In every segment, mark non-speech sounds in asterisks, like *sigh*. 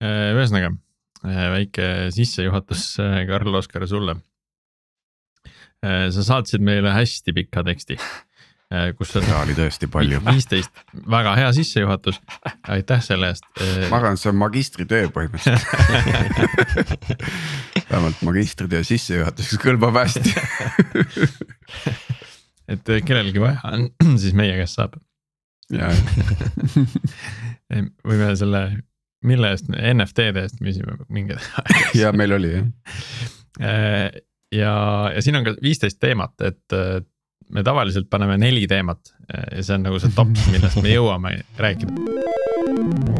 ühesõnaga väike sissejuhatus, Karl Oskar sulle. sa saatsid meile hästi pika teksti Äh, kus seda oli tõesti palju. viisteist, väga hea sissejuhatus, aitäh selle eest. Äh, ma arvan, et see on magistritöö põhimõtteliselt *laughs* vähemalt magistritöö sissejuhatuseks kõlbab hästi *laughs* et äh, kellelgi vaja on, *clears throat* siis meie käest saab. *laughs* võime selle, mille eest, NFT-de eest küsime mingi ja meil oli jah. ja, ja siin on ka viisteist teemat, et me tavaliselt paneme neli teemat ja see on nagu see tops, millest me jõuame rääkida. *laughs*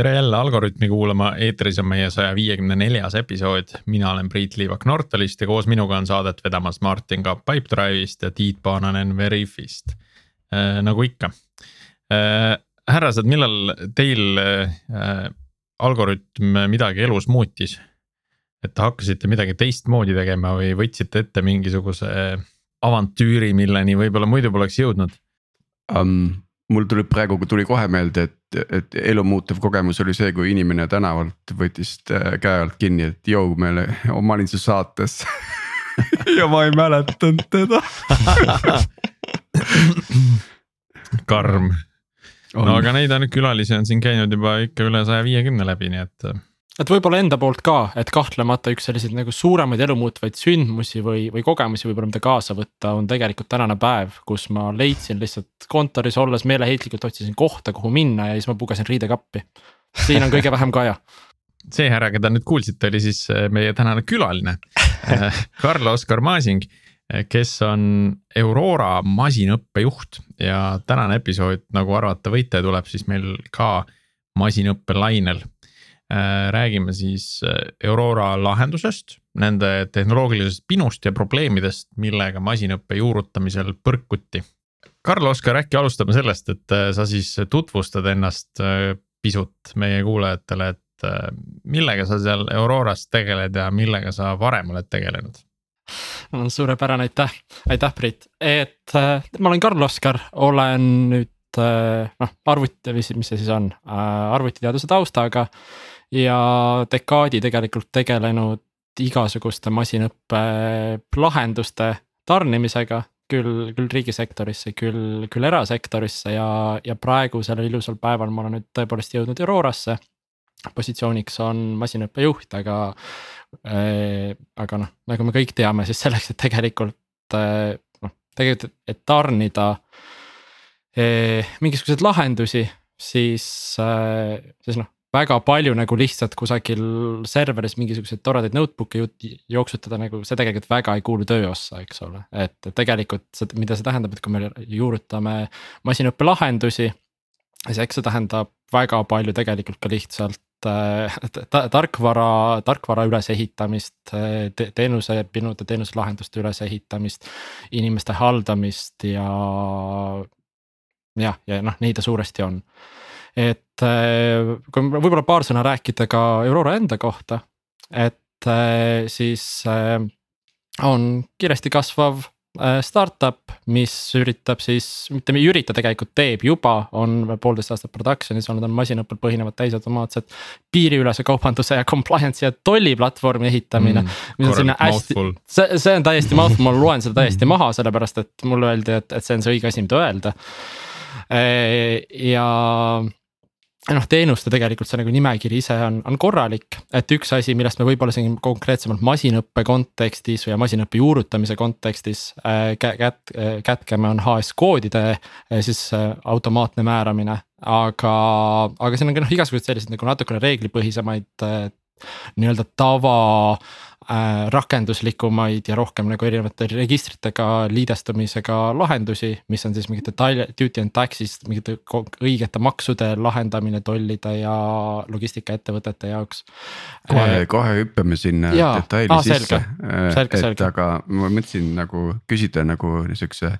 tere jälle Algorütmi kuulama, eetris on meie saja viiekümne neljas episood, mina olen Priit Liivak Nortalist ja koos minuga on saadet vedamas Martin Kapp Pipedrive'ist ja Tiit Paananen Veriffist äh,. nagu ikka äh,. härrased, millal teil äh, algoritm midagi elus muutis? et te hakkasite midagi teistmoodi tegema või võtsite ette mingisuguse avantüüri, milleni võib-olla muidu poleks jõudnud um,? Mul tuli praegu tuli kohe meelde, et, et elu muutev kogemus oli see, kui inimene tänavalt võttis äh, käe alt kinni, et jõu, me, ma olin su saates *laughs* ja ma ei mäletanud teda *laughs* karm no aga neid on külalisi on siin käinud juba ikka üle saja viiekümne läbi, nii et. Et võib-olla enda poolt ka, et kahtlemata üks selliseid nagu suuremaid elumuutvaid sündmusi või, või kogemusi võib-olla mida kaasa võtta, on tegelikult tänane päev, kus ma leidsin lihtsalt kontoris olles meeleheitlikult otsisin kohta, kuhu minna ja siis ma pugesin riidekappi. siin on kõige vähem kaja *laughs* see härra, keda nüüd kuulsite, oli siis äh, meie tänane külaline Karl-Oskar Masing kes on Aurora masinõppejuht ja tänane episood, nagu arvata võite, tuleb siis meil ka masinõppelainel. Äh, räägime siis äh, Aurora lahendusest, nende tehnoloogilisest pinust ja probleemidest, millega masinõppe juurutamisel põrkuti. Karl-Oskar, äkki alustame sellest, et äh, sa siis tutvustad ennast pisut meie kuulajatele, et millega sa seal Auroras tegeled ja millega sa varem oled tegelenud suurepärane, aitäh, aitäh, Priit, et äh, ma olen Karl Oskar, olen nüüd äh, noh, arvuti, mis, mis see siis on äh,, arvutiteaduse taustaga. Ja dekaadi tegelikult tegelenud igasuguste masinõppe lahenduste tarnimisega küll, küll riigisektorisse, küll, küll erasektorisse ja, ja praegu sellel ilusal päeval ma olen nüüd tõepoolest jõudnud Aurorasse positsiooniks on masinõppejuht, aga äh,. aga noh, nagu me kõik teame, siis selleks, et tegelikult äh, noh, tegelikult, et tarnida äh, mingisuguseid lahendusi, siis äh,, siis noh väga palju nagu lihtsalt kusagil serveris mingisuguseid toredaid notebook'e jooksutada nagu see tegelikult väga ei kuulu töö ossa, eks ole, et tegelikult see, mida see tähendab, et kui me juurutame masinõppe lahendusi. siis eks see tähendab väga palju tegelikult ka lihtsalt ta, tarkvara, tarkvara ülesehitamist te,, teenuse, pinude teenuslahenduste ülesehitamist, inimeste haldamist ja. jah, ja noh, neid ta suuresti on. Et kui võib-olla paar sõna rääkida ka Aurora enda kohta, et siis on kiiresti kasvav startup, mis üritab siis, mitte ei ürita, tegelikult teeb juba, on poolteist aastat production'is olnud, on masinõppel põhinevad täisautomaatsed. piiriülese kaubanduse ja compliance'i ja tolli platvormi ehitamine mm,. mis on selline hästi, see, see on täiesti mouthful, ma loen seda täiesti maha, sellepärast et mulle öeldi, et, et see on see õige asi, mida öelda. Ja noh, teenuste tegelikult see nagu nimekiri ise on, on korralik, et üks asi, millest me võib-olla siin konkreetsemalt masinõppe kontekstis ja masinõppe juurutamise kontekstis äh, kät-, kätkeme, on HS koodide äh, siis äh, automaatne määramine. aga, aga siin on ka noh, igasugused sellised nagu natukene reeglipõhisemaid äh, nii-öelda tava äh, rakenduslikumaid ja rohkem nagu erinevate registritega liidestumisega lahendusi, mis on siis mingite duty and tax'ist mingite õigete maksude lahendamine tollide ja logistikaettevõtete jaoks. kohe äh,, kohe hüppame sinna jaa, detaili ah, sisse, äh, et selge. aga ma mõtlesin nagu küsida nagu niisuguse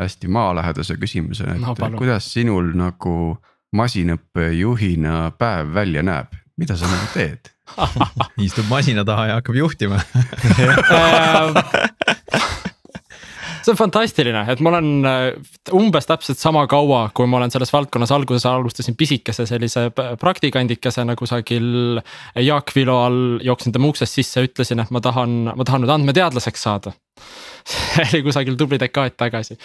hästi maalähedase küsimuse, et no, kuidas sinul nagu masinõppejuhina päev välja näeb, mida sa nagu teed *laughs* istub masina taha ja hakkab juhtima. *laughs* See on fantastiline, et ma olen äh, umbes täpselt sama kaua, kui ma olen selles valdkonnas. Alguses alustasin pisikese sellise praktikandikesena kusagil Jaak Vilo all, jooksin tema uksest sisse, ütlesin, et ma tahan, ma tahan nüüd andmeteadlaseks saada see *laughs* oli kusagil tubli dekaad tagasi.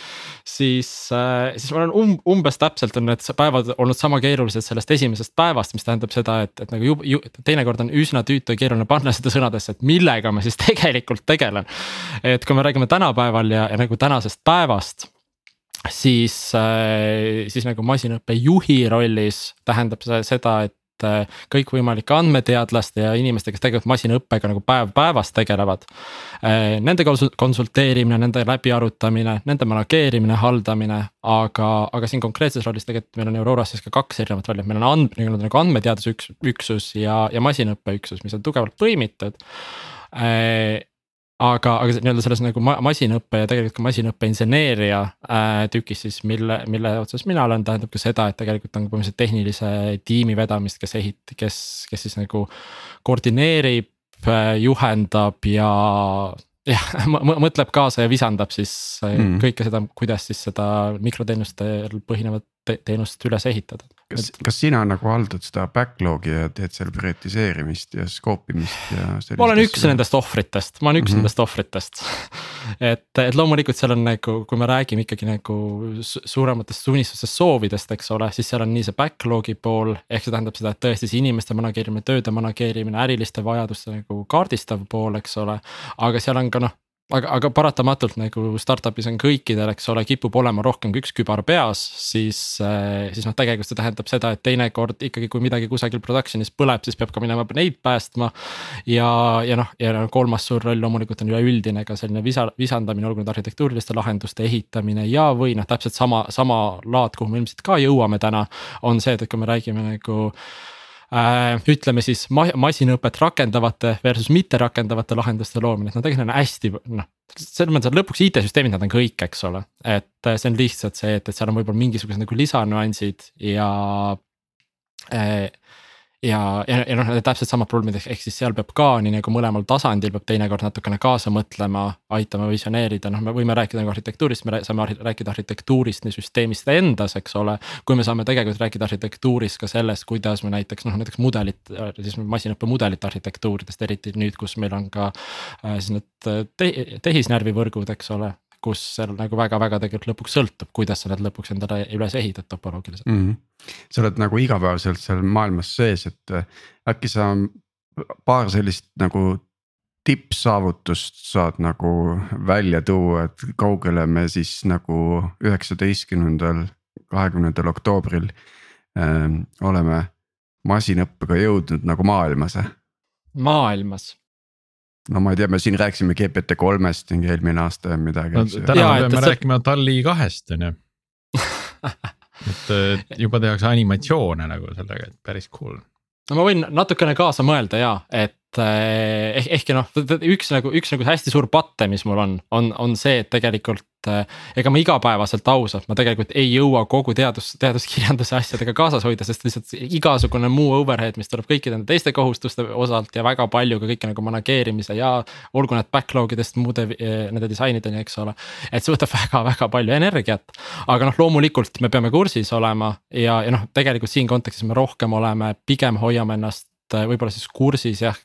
siis äh,, siis ma olen um, umbes täpselt on need päevad olnud sama keerulised sellest esimesest päevast, mis tähendab seda, et, et nagu ju, ju teinekord on üsna tüütu ja keeruline panna seda sõnadesse, et millega ma siis *laughs* tegelikult tegelen. et kui me räägime tänapäeval ja, ja nagu tänasest päevast siis, äh, siis nagu masinõppe juhi rollis tähendab see seda, et Äh, kõikvõimalike andmeteadlaste ja inimestega, kes tegelikult masinaõppega nagu päev päevast tegelevad. Äh, nende konsulteerimine, nende läbiarutamine, nende manageerimine, haldamine, aga, aga siin konkreetses rollis tegelikult meil on Auroras siis ka kaks erinevat rolli, et meil on and-, nii-öelda nagu andmeteaduse üks, üksus ja, ja masinaõppeüksus, mis on tugevalt põimitud äh, aga, aga nii-öelda selles nagu masinõppe ja tegelikult ka masinõppe inseneeria äh, tükis siis, mille, mille otsas mina olen, tähendab ka seda, et tegelikult on põhimõtteliselt tehnilise tiimi vedamist, kes ehit-, kes, kes siis nagu koordineerib äh,, juhendab ja jah, *laughs* mõtleb kaasa ja visandab siis mm. kõike seda, kuidas siis seda mikroteenustel põhinevat teenust üles ehitada. kas, kas sina nagu haldad seda backlog'i ja teed seal prioritiseerimist ja scope imist ja. ma olen üks nendest ohvritest, ma olen üks mm -hmm. nendest ohvritest *laughs* et, et loomulikult seal on nagu, kui me räägime ikkagi nagu suurematest unistustest, soovidest, eks ole, siis seal on nii see backlog'i pool. ehk see tähendab seda, et tõesti see inimeste manageerimine, tööde manageerimine, äriliste vajaduste nagu kaardistav pool, eks ole. aga seal on ka noh aga, aga paratamatult nagu startup'is on kõikidel, eks ole, kipub olema rohkem kui üks kübar peas, siis, äh, siis noh, tegelikult see tähendab seda, et teinekord ikkagi, kui midagi kusagil production'is põleb, siis peab ka minema neid päästma. ja, ja noh, ja kolmas suur roll loomulikult on üleüldine ka selline visa, visandamine, olgu need arhitektuuriliste lahenduste ehitamine ja, või noh, täpselt sama, sama laad, kuhu me ilmselt ka jõuame täna. on see, et, et kui me räägime nagu ütleme siis ma masinõpet rakendavate versus mitte rakendavate lahenduste loomine, et no tegelikult on hästi noh. selles mõttes, et lõpuks IT-süsteemid, nad on kõik, eks ole, et äh, see on lihtsalt see, et, et seal on võib-olla mingisugused nagu lisanüansid ja äh, ja, ja, ja noh, täpselt samad probleemid, ehk siis seal peab ka nii nagu mõlemal tasandil peab teinekord natukene kaasa mõtlema, aitama visioneerida, noh, me võime rääkida nagu arhitektuurist, me saame rääkida arhitektuurist nii süsteemist endas, eks ole. kui me saame tegelikult rääkida arhitektuurist ka sellest, kuidas me näiteks noh, näiteks mudelit, siis masinõppe mudelit arhitektuuridest, eriti nüüd, kus meil on ka äh, siis need te tehisnärvivõrgud, eks ole kus seal nagu väga-väga tegelikult lõpuks sõltub, kuidas sa need lõpuks endale üles ehitad topoloogiliselt mm. -hmm. sa oled nagu igapäevaselt seal maailmas sees, et äh, äkki sa paar sellist nagu tippsaavutust saad nagu välja tuua, et kaugele me siis nagu üheksateistkümnendal, kahekümnendal oktoobril äh, oleme masinõppega jõudnud nagu maailmas? maailmas no ma ei tea, me siin rääkisime GPT kolmest mingi eelmine aasta või midagi no,. täna ja, me peame see... rääkima Tali kahest on ju *laughs* et juba tehakse animatsioone nagu sellega, et päris cool. no ma võin natukene kaasa mõelda ja, et eh, eh ehkki noh, üks nagu, üks nagu hästi suur patte, mis mul on, on, on see, et tegelikult eh, ega ma igapäevaselt ausalt, ma tegelikult ei jõua kogu teadus, teaduskirjanduse asjadega kaasas hoida, sest lihtsalt igasugune muu overhead, mis tuleb kõikide nende teiste kohustuste osalt ja väga palju ka kõike nagu manageerimise ja. olgu need backlog idest muude eh, nende disainideni, eks ole, et see võtab *laughs* väga-väga palju energiat. aga noh, loomulikult me peame kursis olema ja, ja noh, tegelikult siin kontekstis me rohkem oleme, pigem hoiame ennast võib-olla siis kursis jah,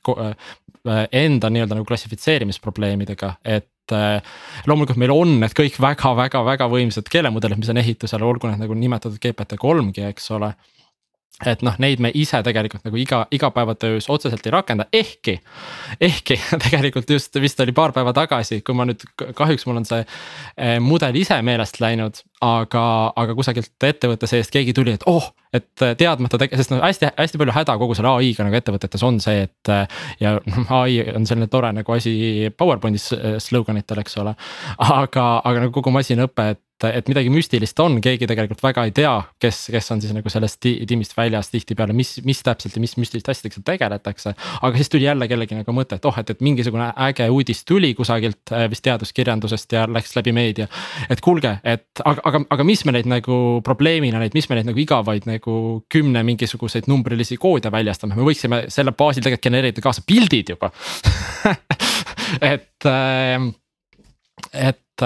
enda nii-öelda nagu klassifitseerimisprobleemidega, et äh, loomulikult meil on need kõik väga-väga-väga võimsad keelemudelid, mis on ehitusel, olgu need nagu nimetatud GPT kolmgi, eks ole et noh, neid me ise tegelikult nagu iga, igapäevatöös otseselt ei rakenda, ehkki, ehkki *laughs* tegelikult just vist oli paar päeva tagasi, kui ma nüüd kahjuks mul on see eh, mudel ise meelest läinud, aga, aga kusagilt ettevõtte seest keegi tuli, et oh, et teadmata tege-, sest noh, hästi-hästi palju häda kogu selle ai-ga nagu ettevõtetes on see, et. ja noh, ai on selline tore nagu asi PowerPointis eh, sloganitel, eks ole, aga, aga nagu kogu masinõpe, et et, et midagi müstilist on, keegi tegelikult väga ei tea, kes, kes on siis nagu sellest tiimist väljas tihtipeale, mis, mis täpselt ja mis müstiliste asjadega seal tegeletakse. aga siis tuli jälle kellegi nagu mõte, et oh, et, et mingisugune äge uudis tuli kusagilt äh, vist teaduskirjandusest ja läks läbi meedia. et kuulge, et aga, aga, aga mis me neid nagu probleemina neid, mis me neid nagu igavaid nagu kümne mingisuguseid numbrilisi koode väljastame, me võiksime selle baasil tegelikult genereerida kaasa pildid juba *laughs* et äh, et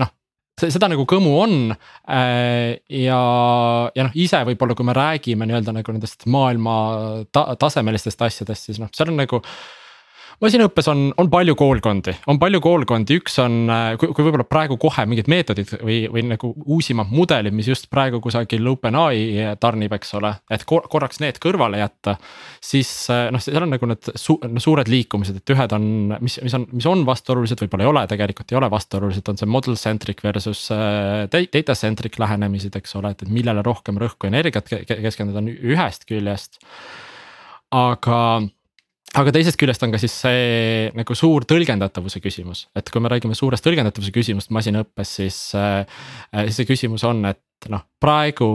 noh seda nagu kõmu on äh, ja, ja noh, ise võib-olla, kui me räägime nii-öelda nagu nendest maailma ta tasemelistest asjadest, siis noh, seal on nagu masinõppes on, on palju koolkondi, on palju koolkondi, üks on, äh, kui, kui võib-olla praegu kohe mingid meetodid või, või nagu uusimad mudelid, mis just praegu kusagil OpenAI tarnib, eks ole, et korraks need kõrvale jätta. siis äh, noh, seal on nagu need su no, suured liikumised, et ühed on, mis, mis on, mis on vastuolulised, võib-olla ei ole, tegelikult ei ole vastuolulised, on see model centric versus äh, data centric lähenemised, eks ole, et, millele rohkem rõhku energiat keskenduda ühest küljest. aga aga teisest küljest on ka siis see nagu suur tõlgendatavuse küsimus, et kui me räägime suurest tõlgendatavuse küsimust masinõppes, siis äh,. siis see küsimus on, et noh, praegu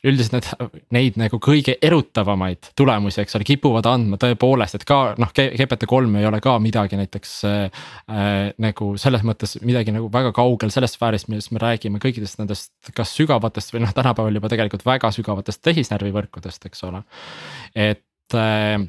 üldiselt need, neid nagu kõige erutavamaid tulemusi, eks ole, kipuvad andma tõepoolest, et ka noh, GPT kolm ei ole ka midagi näiteks äh,. nagu selles mõttes midagi nagu väga kaugel sellest sfäärist, millest me räägime kõikidest nendest, kas sügavatest või noh, tänapäeval juba tegelikult väga sügavatest tehisnärvivõrkudest, eks ole, et äh,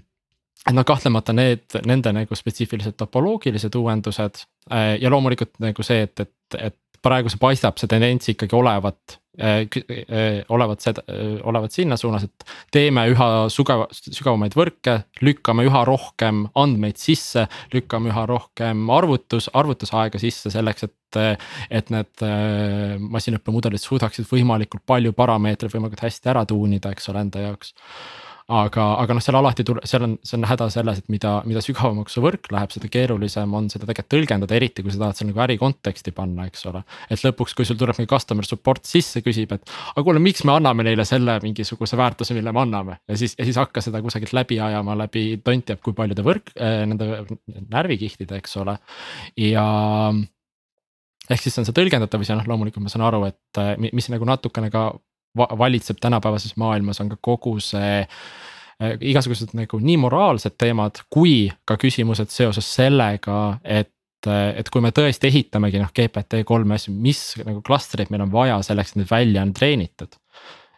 et noh, kahtlemata need, nende nagu spetsiifilised topoloogilised uuendused äh, ja loomulikult nagu see, et, et, et praegu see paistab, see tendents ikkagi olevat äh,. Äh, olevat seda, äh, olevat sinna suunas, et teeme üha sügav, sügavamaid võrke, lükkame üha rohkem andmeid sisse, lükkame üha rohkem arvutus, arvutusaega sisse selleks, et. et need äh, masinõppemudelid suudaksid võimalikult palju parameetreid võimalikult hästi ära tuunida, eks ole, enda jaoks aga, aga noh, seal alati tuleb, seal on, see on häda selles, et mida, mida sügavamaks su võrk läheb, seda keerulisem on seda tegelikult tõlgendada, eriti kui sa tahad seal nagu äri konteksti panna, eks ole. et lõpuks, kui sul tuleb mingi customer support sisse, küsib, et aga kuule, miks me anname neile selle mingisuguse väärtuse, mille me anname. ja siis, ja siis hakka seda kusagilt läbi ajama läbi tont teab kui paljude võrk äh,, nende närvikihtide, eks ole, ja ehk siis see on see tõlgendatavus ja noh, loomulikult ma saan aru, et äh, mis nagu natukene ka valitseb tänapäevases maailmas, on ka kogu see äh, igasugused nagu nii moraalsed teemad, kui ka küsimused seoses sellega, et et kui me tõesti ehitamegi noh GPT kolme asju, mis nagu klastreid meil on vaja selleks, et need välja on treenitud.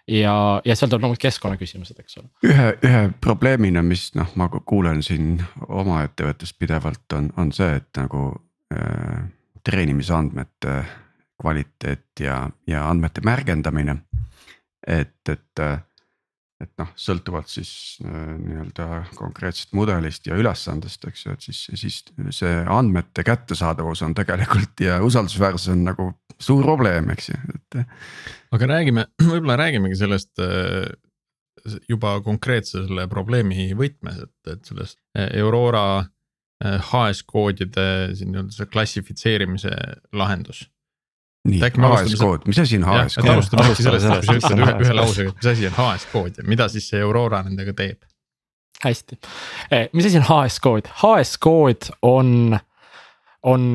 ja, ja seal tuleb loomulikult keskkonnaküsimused, eks ole. ühe, ühe probleemina, mis noh, ma kuulen siin oma ettevõttes pidevalt on, on see, et nagu äh, treenimisandmete kvaliteet ja, ja andmete märgendamine et, et, et noh, sõltuvalt siis äh, nii-öelda konkreetsest mudelist ja ülesandest, eks ju, et siis, siis see andmete kättesaadavus on tegelikult ja usaldusväärsus on nagu suur probleem, eks ju, et. aga räägime, võib-olla räägimegi sellest äh, juba konkreetse selle probleemi võtmes, et, et sellest äh, Aurora HS koodide siin nii-öelda see klassifitseerimise lahendus nii, HS-kood, mis asi on HS-kood? alustame äkki sellest, kui sa ütled ühe, ühe lausega, et mis asi on HS-kood ja mida siis see Aurora nendega teeb? hästi, eh, mis asi on HS-kood, HS-kood on, on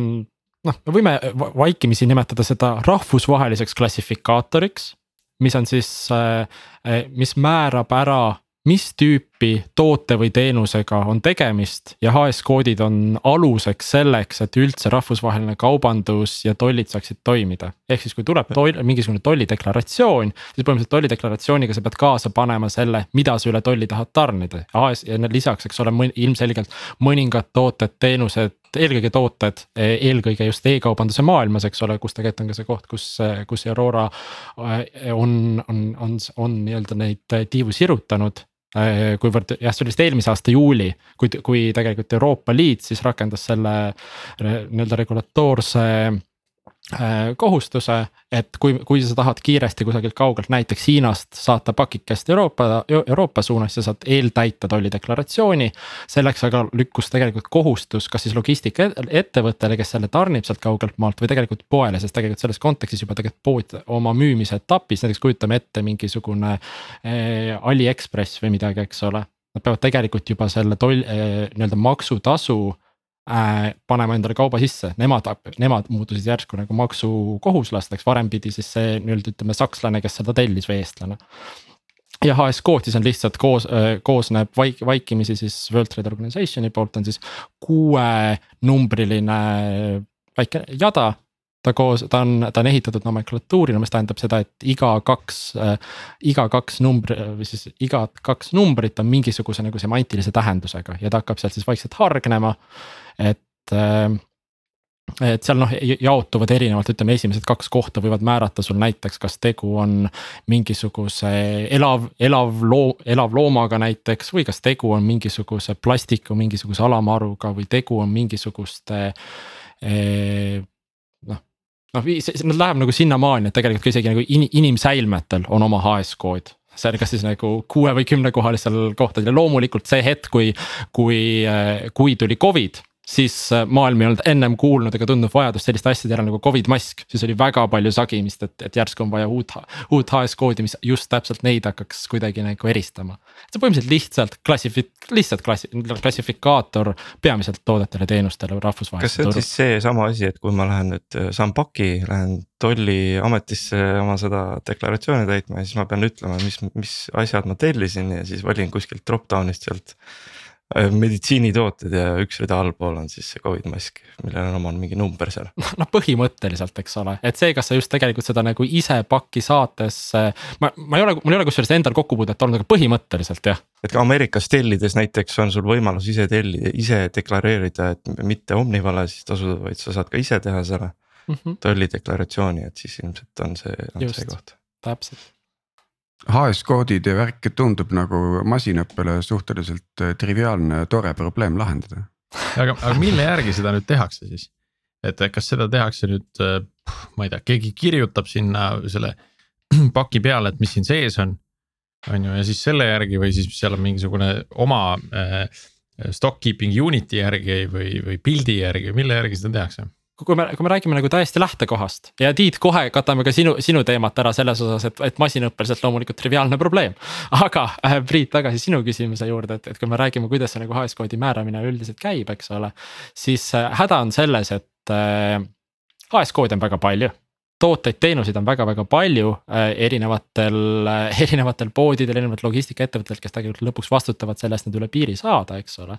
noh, me võime vaikimisi nimetada seda rahvusvaheliseks klassifikaatoriks. mis on siis, eh, eh, mis määrab ära mis tüüpi toote või teenusega on tegemist ja HS-koodid on aluseks selleks, et üldse rahvusvaheline kaubandus ja tollid saaksid toimida. ehk siis, kui tuleb toll, mingisugune tollideklaratsioon, siis põhimõtteliselt tollideklaratsiooniga sa pead kaasa panema selle, mida sa üle tolli tahad tarnida. HS ja lisaks, eks ole, ilmselgelt mõningad tooted, teenused eelkõige tooted, eelkõige just e-kaubanduse maailmas, eks ole, kus tegelikult on ka see koht, kus, kus Aurora äh, on, on, on, on nii-öelda neid tiivu sirutanud kuivõrd jah, see oli vist eelmise aasta juuli, kui, kui tegelikult Euroopa Liit siis rakendas selle nii-öelda regulatoorse Äh, kohustuse, et kui, kui sa tahad kiiresti kusagilt kaugelt, näiteks Hiinast saata pakikest Euroopa, Euroopa suunas, sa saad eeltäita tollideklaratsiooni. selleks aga lükkus tegelikult kohustus, kas siis logistikaettevõttele, kes selle tarnib sealt kaugelt maalt või tegelikult poele, sest tegelikult selles kontekstis juba tegelikult pood oma müümise etapis, näiteks kujutame ette mingisugune eh, Aliekspress või midagi, eks ole. Nad peavad tegelikult juba selle toll eh,, nii-öelda maksutasu äh, panema endale kauba sisse, nemad, nemad muutusid järsku nagu maksukohuslasteks, varem pidi siis see nii-öelda ütleme sakslane, kes seda tellis või eestlane ja HS Code siis on lihtsalt koos, äh, koosneb vaik-, vaikimisi siis World Trade Organization'i poolt on siis kuuenumbriline väike jada. Ta koos, ta on, ta on ehitatud nomenklatuurina, mis tähendab seda, et iga kaks äh,, iga kaks numbri või siis igat kaks numbrit on mingisuguse nagu semantilise tähendusega ja ta hakkab sealt siis vaikselt hargnema et äh, et seal noh jaotuvad erinevalt, ütleme esimesed kaks kohta võivad määrata sul näiteks, kas tegu on mingisuguse elav, elav loo, elavloomaga näiteks. või kas tegu on mingisuguse plastiku mingisuguse alamaruga või tegu on mingisuguste eh, noh nad läheb nagu sinnamaani, et tegelikult ka isegi nagu in, inimsäilmetel on oma HS kood. See on kas siis nagu kuue või kümnekohalisel kohtadel. Ja loomulikult see hetk, kui, kui, eh, kui tuli Covid siis äh, maailm ei olnud ennem kuulnud ega tundnud vajadust selliste asjade järele nagu Covid mask. siis oli väga palju sagimist, et, et järsku on vaja uut, uut HS koodi, mis just täpselt neid hakkaks kuidagi nagu eristama. see põhimõtteliselt lihtsalt klassifi-, lihtsalt klassi-, klassifikaator peamiselt toodetele, teenustele rahvusvahelisel turul. kas see on siis seesama asi, et kui ma lähen nüüd, äh, saan paki, lähen tolliametisse oma seda deklaratsiooni täitma ja siis ma pean ütlema, mis, mis asjad ma tellisin ja siis valin kuskilt drop-down'ist sealt Äh, meditsiinitooted ja üks rida allpool on siis see Covid mask, millel on oma mingi number seal. *laughs* noh põhimõtteliselt, eks ole, et see, kas sa just tegelikult seda nagu ise pakki saates. ma, ma ei ole, mul ei ole kusjuures endal kokkupuudet olnud, aga põhimõtteliselt jah. et ka Ameerikas tellides näiteks on sul võimalus ise tellida, ise deklareerida, et mitte Omnivale siis tasuda, vaid sa saad ka ise teha selle mm -hmm. tollideklaratsiooni, et siis ilmselt on see, on see koht. täpselt HS-koodid ja värk tundub nagu masinõppele suhteliselt äh, triviaalne, tore probleem lahendada. aga, aga mille järgi seda nüüd tehakse siis? et kas seda tehakse nüüd, äh, ma ei tea, keegi kirjutab sinna selle *clears throat* paki peale, et mis siin sees on. on ju, ja siis selle järgi või siis seal on mingisugune oma äh, stock keeping unit'i järgi või, või pildi järgi, mille järgi seda tehakse? Kui me, kui me räägime nagu täiesti lähtekohast ja Tiit, kohe katame ka sinu, sinu teemat ära selles osas, et, et masinõppeliselt loomulikult triviaalne probleem. aga äh, Priit, tagasi sinu küsimuse juurde, et, et kui me räägime, kuidas see nagu HS koodi määramine üldiselt käib, eks ole. siis äh, häda on selles, et äh, HS koodi on väga palju tooteid, teenuseid on väga-väga palju äh, erinevatel äh,, erinevatel poodidel, erinevatel logistikaettevõtetel, kes tegelikult lõpuks vastutavad selle eest, nad üle piiri saada, eks ole.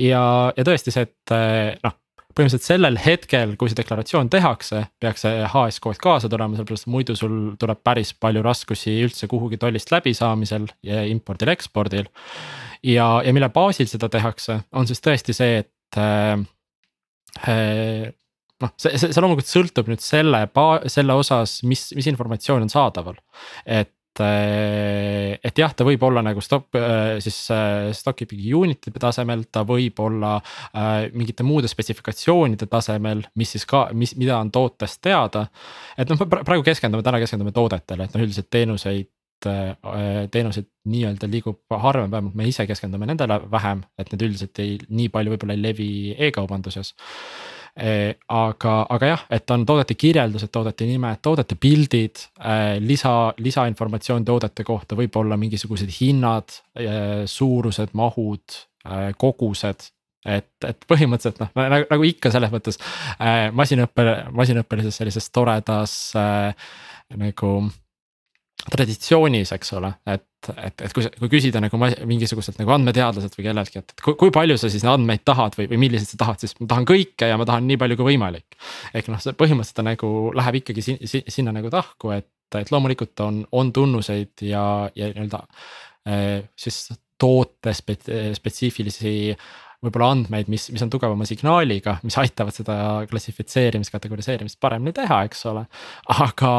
ja, ja tõesti see, et äh, noh põhimõtteliselt sellel hetkel, kui see deklaratsioon tehakse, peaks see HS kood kaasa tulema, sellepärast muidu sul tuleb päris palju raskusi üldse kuhugi tollist läbisaamisel ja impordil-ekspordil. ja, ja mille baasil seda tehakse, on siis tõesti see, et äh, äh, noh, see, see, see loomulikult sõltub nüüd selle, selle osas, mis, mis informatsioon on saadaval. et et, et jah, ta võib olla nagu stock siis stock keeping unit'i tasemel, ta võib olla mingite muude spetsifikatsioonide tasemel, mis siis ka, mis, mida on tootest teada. et noh, praegu keskendume, täna keskendume toodetele, et noh, üldiselt teenuseid teenuseid nii-öelda liigub harvem, vähemalt me ise keskendume nendele vähem, et need üldiselt ei, nii palju võib-olla ei levi e-kaubanduses. Eh, aga, aga jah, et on toodete kirjeldused, toodete nimed, toodete pildid, eh, lisa, lisainformatsioon toodete kohta, võib-olla mingisugused hinnad, suurused, mahud, kogused. Et, et põhimõtteliselt noh, nagu, nagu ikka selles mõttes äh, masinõppe, masinõppelises sellises toredas äh, nagu traditsioonis, eks ole, et, et, et kui, kui küsida nagu mingisuguselt nagu andmeteadlaselt või kelleltki, et kui, kui palju sa siis andmeid tahad või, või milliseid sa tahad, siis ma tahan kõike ja ma tahan nii palju kui võimalik. ehk noh, see põhimõtteliselt nagu läheb ikkagi sin, sin, sinna nagu tahku, et, et loomulikult on, on tunnuseid ja, ja nii-öelda eh, siis toote spetsiifilisi võib-olla andmeid, mis, mis on tugevama signaaliga, mis aitavad seda klassifitseerimist, kategoriseerimist paremini teha, eks ole, aga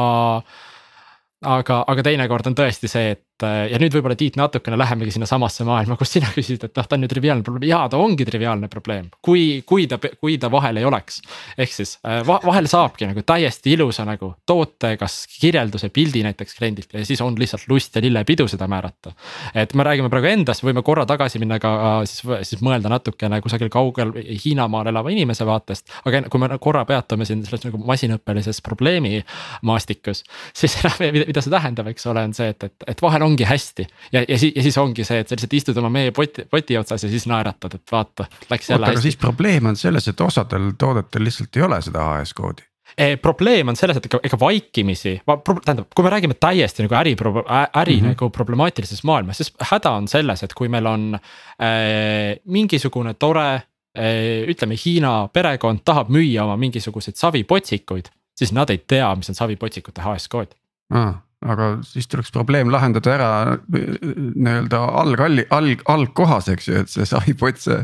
aga, aga teinekord on tõesti see, et ja nüüd võib-olla Tiit natukene lähemegi sinnasamasse maailma, kus sina küsisid, et noh, ta on ju triviaalne probleem, jaa, ta ongi triviaalne probleem. kui, kui ta, kui ta vahel ei oleks. ehk siis äh, vahel saabki nagu täiesti ilusa nagu toote, kas kirjelduse, pildi näiteks kliendilt ja siis on lihtsalt lust ja lillepidu seda määrata. et me räägime praegu endast, võime korra tagasi minna ka siis, siis mõelda natukene kusagil kaugel Hiinamaal elava inimese vaatest. aga kui me korra peatume siin selles nagu masinõppelises probleemi maastikus, siis mida see tähendab, eks ole, on see, et, et, et vahel ongi hästi. ja, ja siis, ja siis ongi see, et sa lihtsalt istud oma meepoti, poti otsas ja siis naeratad, et vaata, läks jälle hästi. aga siis probleem on selles, et osadel toodetel lihtsalt ei ole seda AS koodi E, probleem on selles, et ega, ega vaikimisi, tähendab, kui me räägime täiesti nagu äri, äri mm -hmm. nagu problemaatilises maailmas, siis häda on selles, et kui meil on äh, mingisugune tore äh,. ütleme, Hiina perekond tahab müüa oma mingisuguseid savipotsikuid, siis nad ei tea, mis on savipotsikute HS kood ah aga siis tuleks probleem lahendada ära nii-öelda algalli, alg, algkohas, eks ju, et see sahipott, see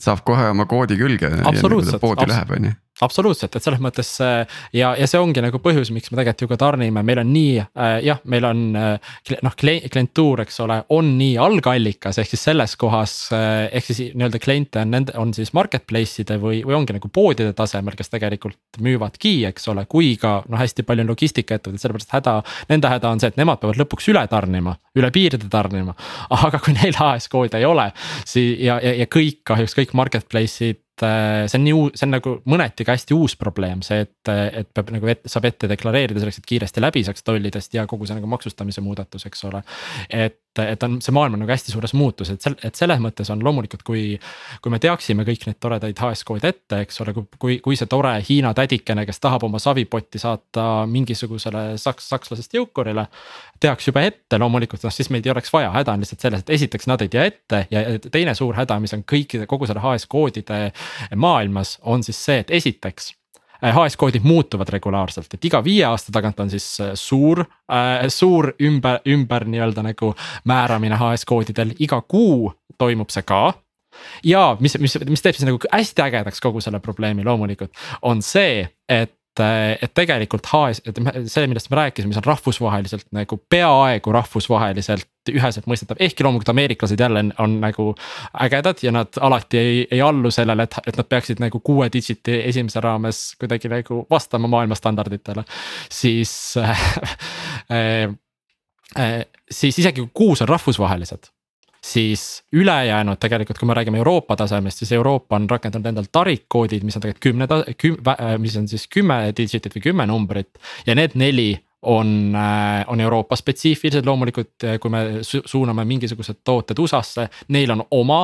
saab kohe oma koodi külge. absoluutselt, absoluutselt, et selles mõttes ja, ja see ongi nagu põhjus, miks me tegelikult ju ka tarnime, meil on nii äh, jah, meil on äh, noh, klientuur, eks ole, on nii algallikas, ehk siis selles kohas äh,. ehk siis nii-öelda kliente on nende, on siis marketplace'ide või, või ongi nagu poodide tasemel, kes tegelikult müüvadki, eks ole, kui ka noh, hästi palju on logistikaettevõtted, sellepärast häda. Nende häda on see, et nemad peavad lõpuks üle tarnima, üle piiride tarnima, aga kui neil AS koodi ei ole, siis ja, ja, ja kõik kahjuks kõik marketplace'id Äh, see on nii uus, see on nagu mõneti ka hästi uus probleem, see, et, et peab nagu ette, saab ette deklareerida selleks, et kiiresti läbi saaks tollidest ja kogu see nagu maksustamise muudatus, eks ole. et, et on, see maailm on nagu hästi suures muutuses, et sel-, et selles mõttes on loomulikult, kui. kui me teaksime kõik need toredaid HS-koode ette, eks ole, kui, kui see tore Hiina tädikene, kes tahab oma savipotti saata mingisugusele saks-, sakslasest jõukurile. teaks juba ette loomulikult, noh siis meid ei oleks vaja, häda on lihtsalt selles, et esiteks nad ei tea ette ja teine suur häda, mis on kõikide, kogu selle HS-koodide maailmas on siis see, et esiteks HS-koodid äh, muutuvad regulaarselt, et iga viie aasta tagant on siis äh, suur äh,, suur ümber, ümber nii-öelda nagu määramine HS-koodidel, iga kuu toimub see ka. ja mis, mis, mis teeb siis nagu hästi ägedaks kogu selle probleemi loomulikult, on see, et et tegelikult HS, see, millest me rääkisime, mis on rahvusvaheliselt nagu peaaegu rahvusvaheliselt üheselt mõistetav, ehkki loomulikult ameeriklased jälle on, nagu ägedad ja nad alati ei, ei allu sellele, et, et nad peaksid nagu kuue digiti esimese raames kuidagi nagu vastama maailma standarditele. siis äh, *laughs* äh, siis isegi kui kuus on rahvusvahelised siis ülejäänud tegelikult, kui me räägime Euroopa tasemest, siis Euroopa on rakendanud endal tarikkoodid, mis on tegelikult kümne, küm-, mis on siis kümme digitit või kümme numbrit ja need neli on, äh, on Euroopa spetsiifilised, loomulikult äh, kui me su suuname mingisugused tooted USA-sse, neil on oma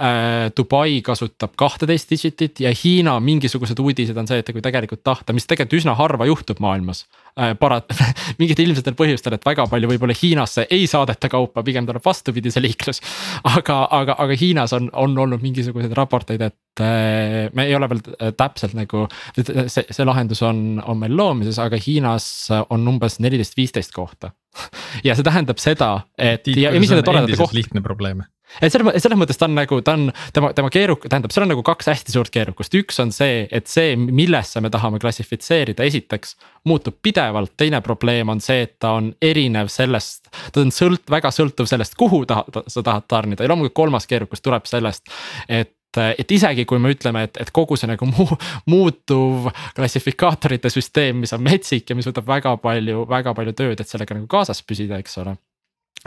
äh,. Dubai kasutab kahteteist digitit ja Hiina mingisugused uudised on see, et kui tegelikult tahta, mis tegelikult üsna harva juhtub maailmas äh,. Parat-, *laughs* mingitel ilmsetel põhjustel, et väga palju võib-olla Hiinasse ei saadeta kaupa, pigem tuleb vastupidi see liiklus. aga, aga, aga Hiinas on, on olnud mingisuguseid raporteid, et äh, me ei ole veel täpselt nagu, see, see lahendus on, on meil loomises, aga Hiinas on umbes neliteist, viisteist kohta *laughs* ja see tähendab seda, et Tiit, ja, ja mis nende toredate koht. lihtne probleem et selles, selles mõttes ta on nagu, ta on tema, tema keeruk-, tähendab, seal on nagu kaks hästi suurt keerukust, üks on see, et see, millesse me tahame klassifitseerida, esiteks. muutub pidevalt, teine probleem on see, et ta on erinev sellest, ta on sõlt-, väga sõltuv sellest, kuhu ta, ta, sa tahad tarnida. Ja loomulikult kolmas keerukus tuleb sellest, et et isegi kui me ütleme, et, et kogu see nagu muu, muutuv klassifikaatorite süsteem, mis on metsik ja mis võtab väga palju, väga palju tööd, et sellega nagu kaasas püsida, eks ole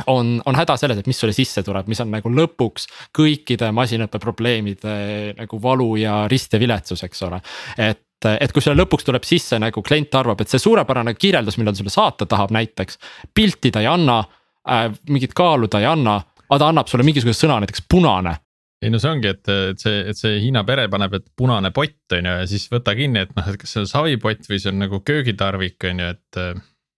on, on häda selles, et mis sulle sisse tuleb, mis on nagu lõpuks kõikide masinõppe probleemide nagu valu ja rist ja viletsus, eks ole. et, et kui sulle lõpuks tuleb sisse nagu klient arvab, et see suurepärane kirjeldus, mille ta sulle saata tahab näiteks. pilti ta ei anna äh,, mingit kaalu ta ei anna, aga ta annab sulle mingisuguse sõna, näiteks punane ei no see ongi, et, et see, et see Hiina pere paneb, et punane pott on ju ja siis võta kinni, et noh, et kas see on savipott või see on nagu köögitarvik on ju, et.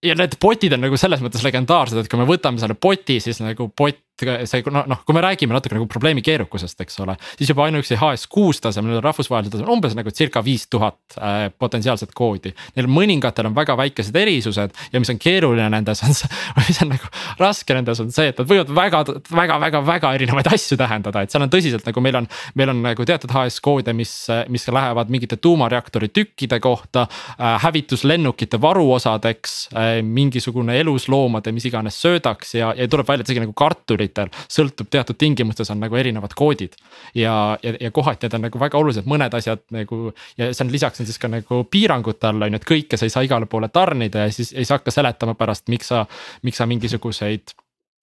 Ja need potid on nagu selles mõttes legendaarsed, et kui me võtame selle poti, siis nagu pott see noh, noh, kui me räägime natuke nagu probleemi keerukusest, eks ole, siis juba ainuüksi HS6 tasemel, rahvusvahelisel tasemel umbes nagu circa viis tuhat äh, potentsiaalset koodi. Neil mõningatel on väga väikesed erisused ja mis on keeruline nendes on see, *laughs* mis on nagu raske nendes on see, et nad võivad väga, väga, väga, väga erinevaid asju tähendada, et seal on tõsiselt nagu meil on. meil on nagu teatud HS koode, mis, mis lähevad mingite tuumareaktori tükkide kohta äh,, hävituslennukite varuosadeks äh,, mingisugune elusloomade, mis iganes söödaks ja, ja tuleb välja, et isegi nagu kartulid serveritel sõltub teatud tingimustes on nagu erinevad koodid. ja, ja, ja kohati need on nagu väga olulised, mõned asjad nagu ja see on lisaks on siis ka nagu piirangute all on ju, et kõike sa ei saa igale poole tarnida ja siis ei saa hakka seletama pärast, miks sa, miks sa mingisuguseid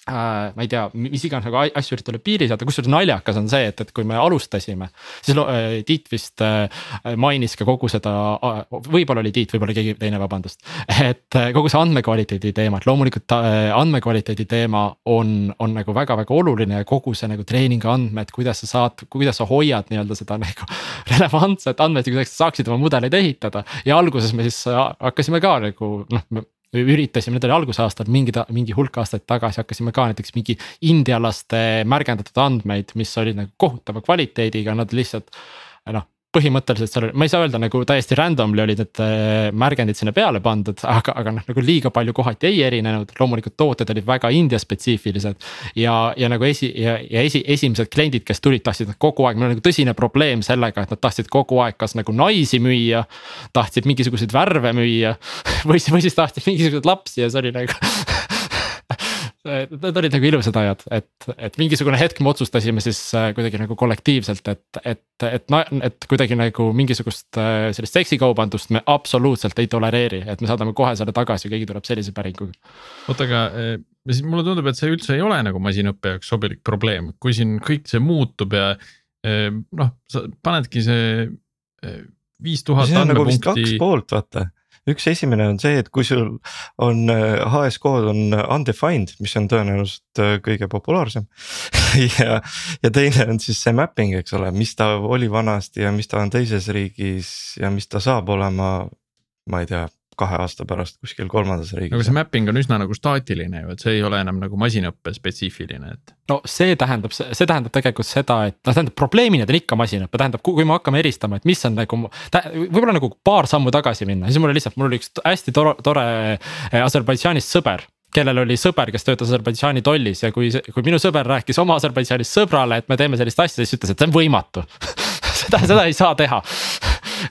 äh,. ma ei tea, mis iganes nagu asju üritada piiri seada, kusjuures naljakas on see, et, et kui me alustasime. siis äh, Tiit vist äh, mainis ka kogu seda äh,, võib-olla oli Tiit, võib-olla keegi teine, vabandust. et äh, kogu see andmekvaliteedi teema, et loomulikult äh, andmekvaliteedi teema on, on nagu väga-väga oluline ja kogu see nagu treeningu andmed, kuidas sa saad, kuidas sa hoiad nii-öelda seda *laughs* nagu relevantset andmeid, kuidas sa saaksid oma mudeleid ehitada. ja alguses me siis hakkasime ka nagu noh üritasime, need oli algusaastad, mingi, mingi hulk aastaid tagasi hakkasime ka näiteks mingi indialaste märgendatud andmeid, mis olid nagu kohutava kvaliteediga, nad lihtsalt. noh, põhimõtteliselt seal, ma ei saa öelda nagu täiesti randomly olid need äh, märgendid sinna peale pandud, aga, aga noh, nagu liiga palju kohati ei erinenud, loomulikult tooted olid väga India spetsiifilised. ja, ja nagu esi ja, ja esi, esimesed kliendid, kes tulid, tahtsid kogu aeg, meil on nagu tõsine probleem sellega, et nad tahtsid kogu aeg kas nagu naisi müüa. tahtsid mingisuguseid värve müüa *laughs* või või siis tahtsid mingisuguseid lapsi ja see oli nagu *laughs* Need olid nagu ilusad ajad, et, et mingisugune hetk me otsustasime siis äh, kuidagi nagu kollektiivselt, et, et, et, et kuidagi nagu mingisugust äh, sellist seksikaubandust me absoluutselt ei tolereeri, et me saadame kohe selle tagasi, keegi tuleb sellise päringuga. oota, aga äh, siis mulle tundub, et see üldse ei ole nagu masinõppe jaoks sobilik probleem, kui siin kõik see muutub ja noh, sa panedki see viis tuhat andmepunkti. nagu vist kaks poolt, vaata üks esimene on see, et kui sul on HS äh, kood on undefined, mis on tõenäoliselt äh, kõige populaarsem *laughs* ja, ja teine on siis see mapping, eks ole, mis ta oli vanasti ja mis ta on teises riigis ja mis ta saab olema. ma ei tea, kahe aasta pärast kuskil kolmandas riigis. aga see mapping on üsna nagu staatiline ju, et see ei ole enam nagu masinõppe spetsiifiline, et. no see tähendab, see tähendab tegelikult seda, et noh, tähendab probleemina ta on ikka masinõpe, tähendab, kui me hakkame eristama, et mis on nagu. võib-olla nagu paar sammu tagasi minna, siis mul oli lihtsalt, mul oli üks hästi tore, tore eh, Aserbaidžaanist sõber kellel oli sõber, kes töötas Aserbaidžaani tollis ja kui, kui minu sõber rääkis oma Aserbaidžaanist sõbrale, et me teeme sellist asja, siis ütles, et see on võimatu *laughs* seda, seda ei saa teha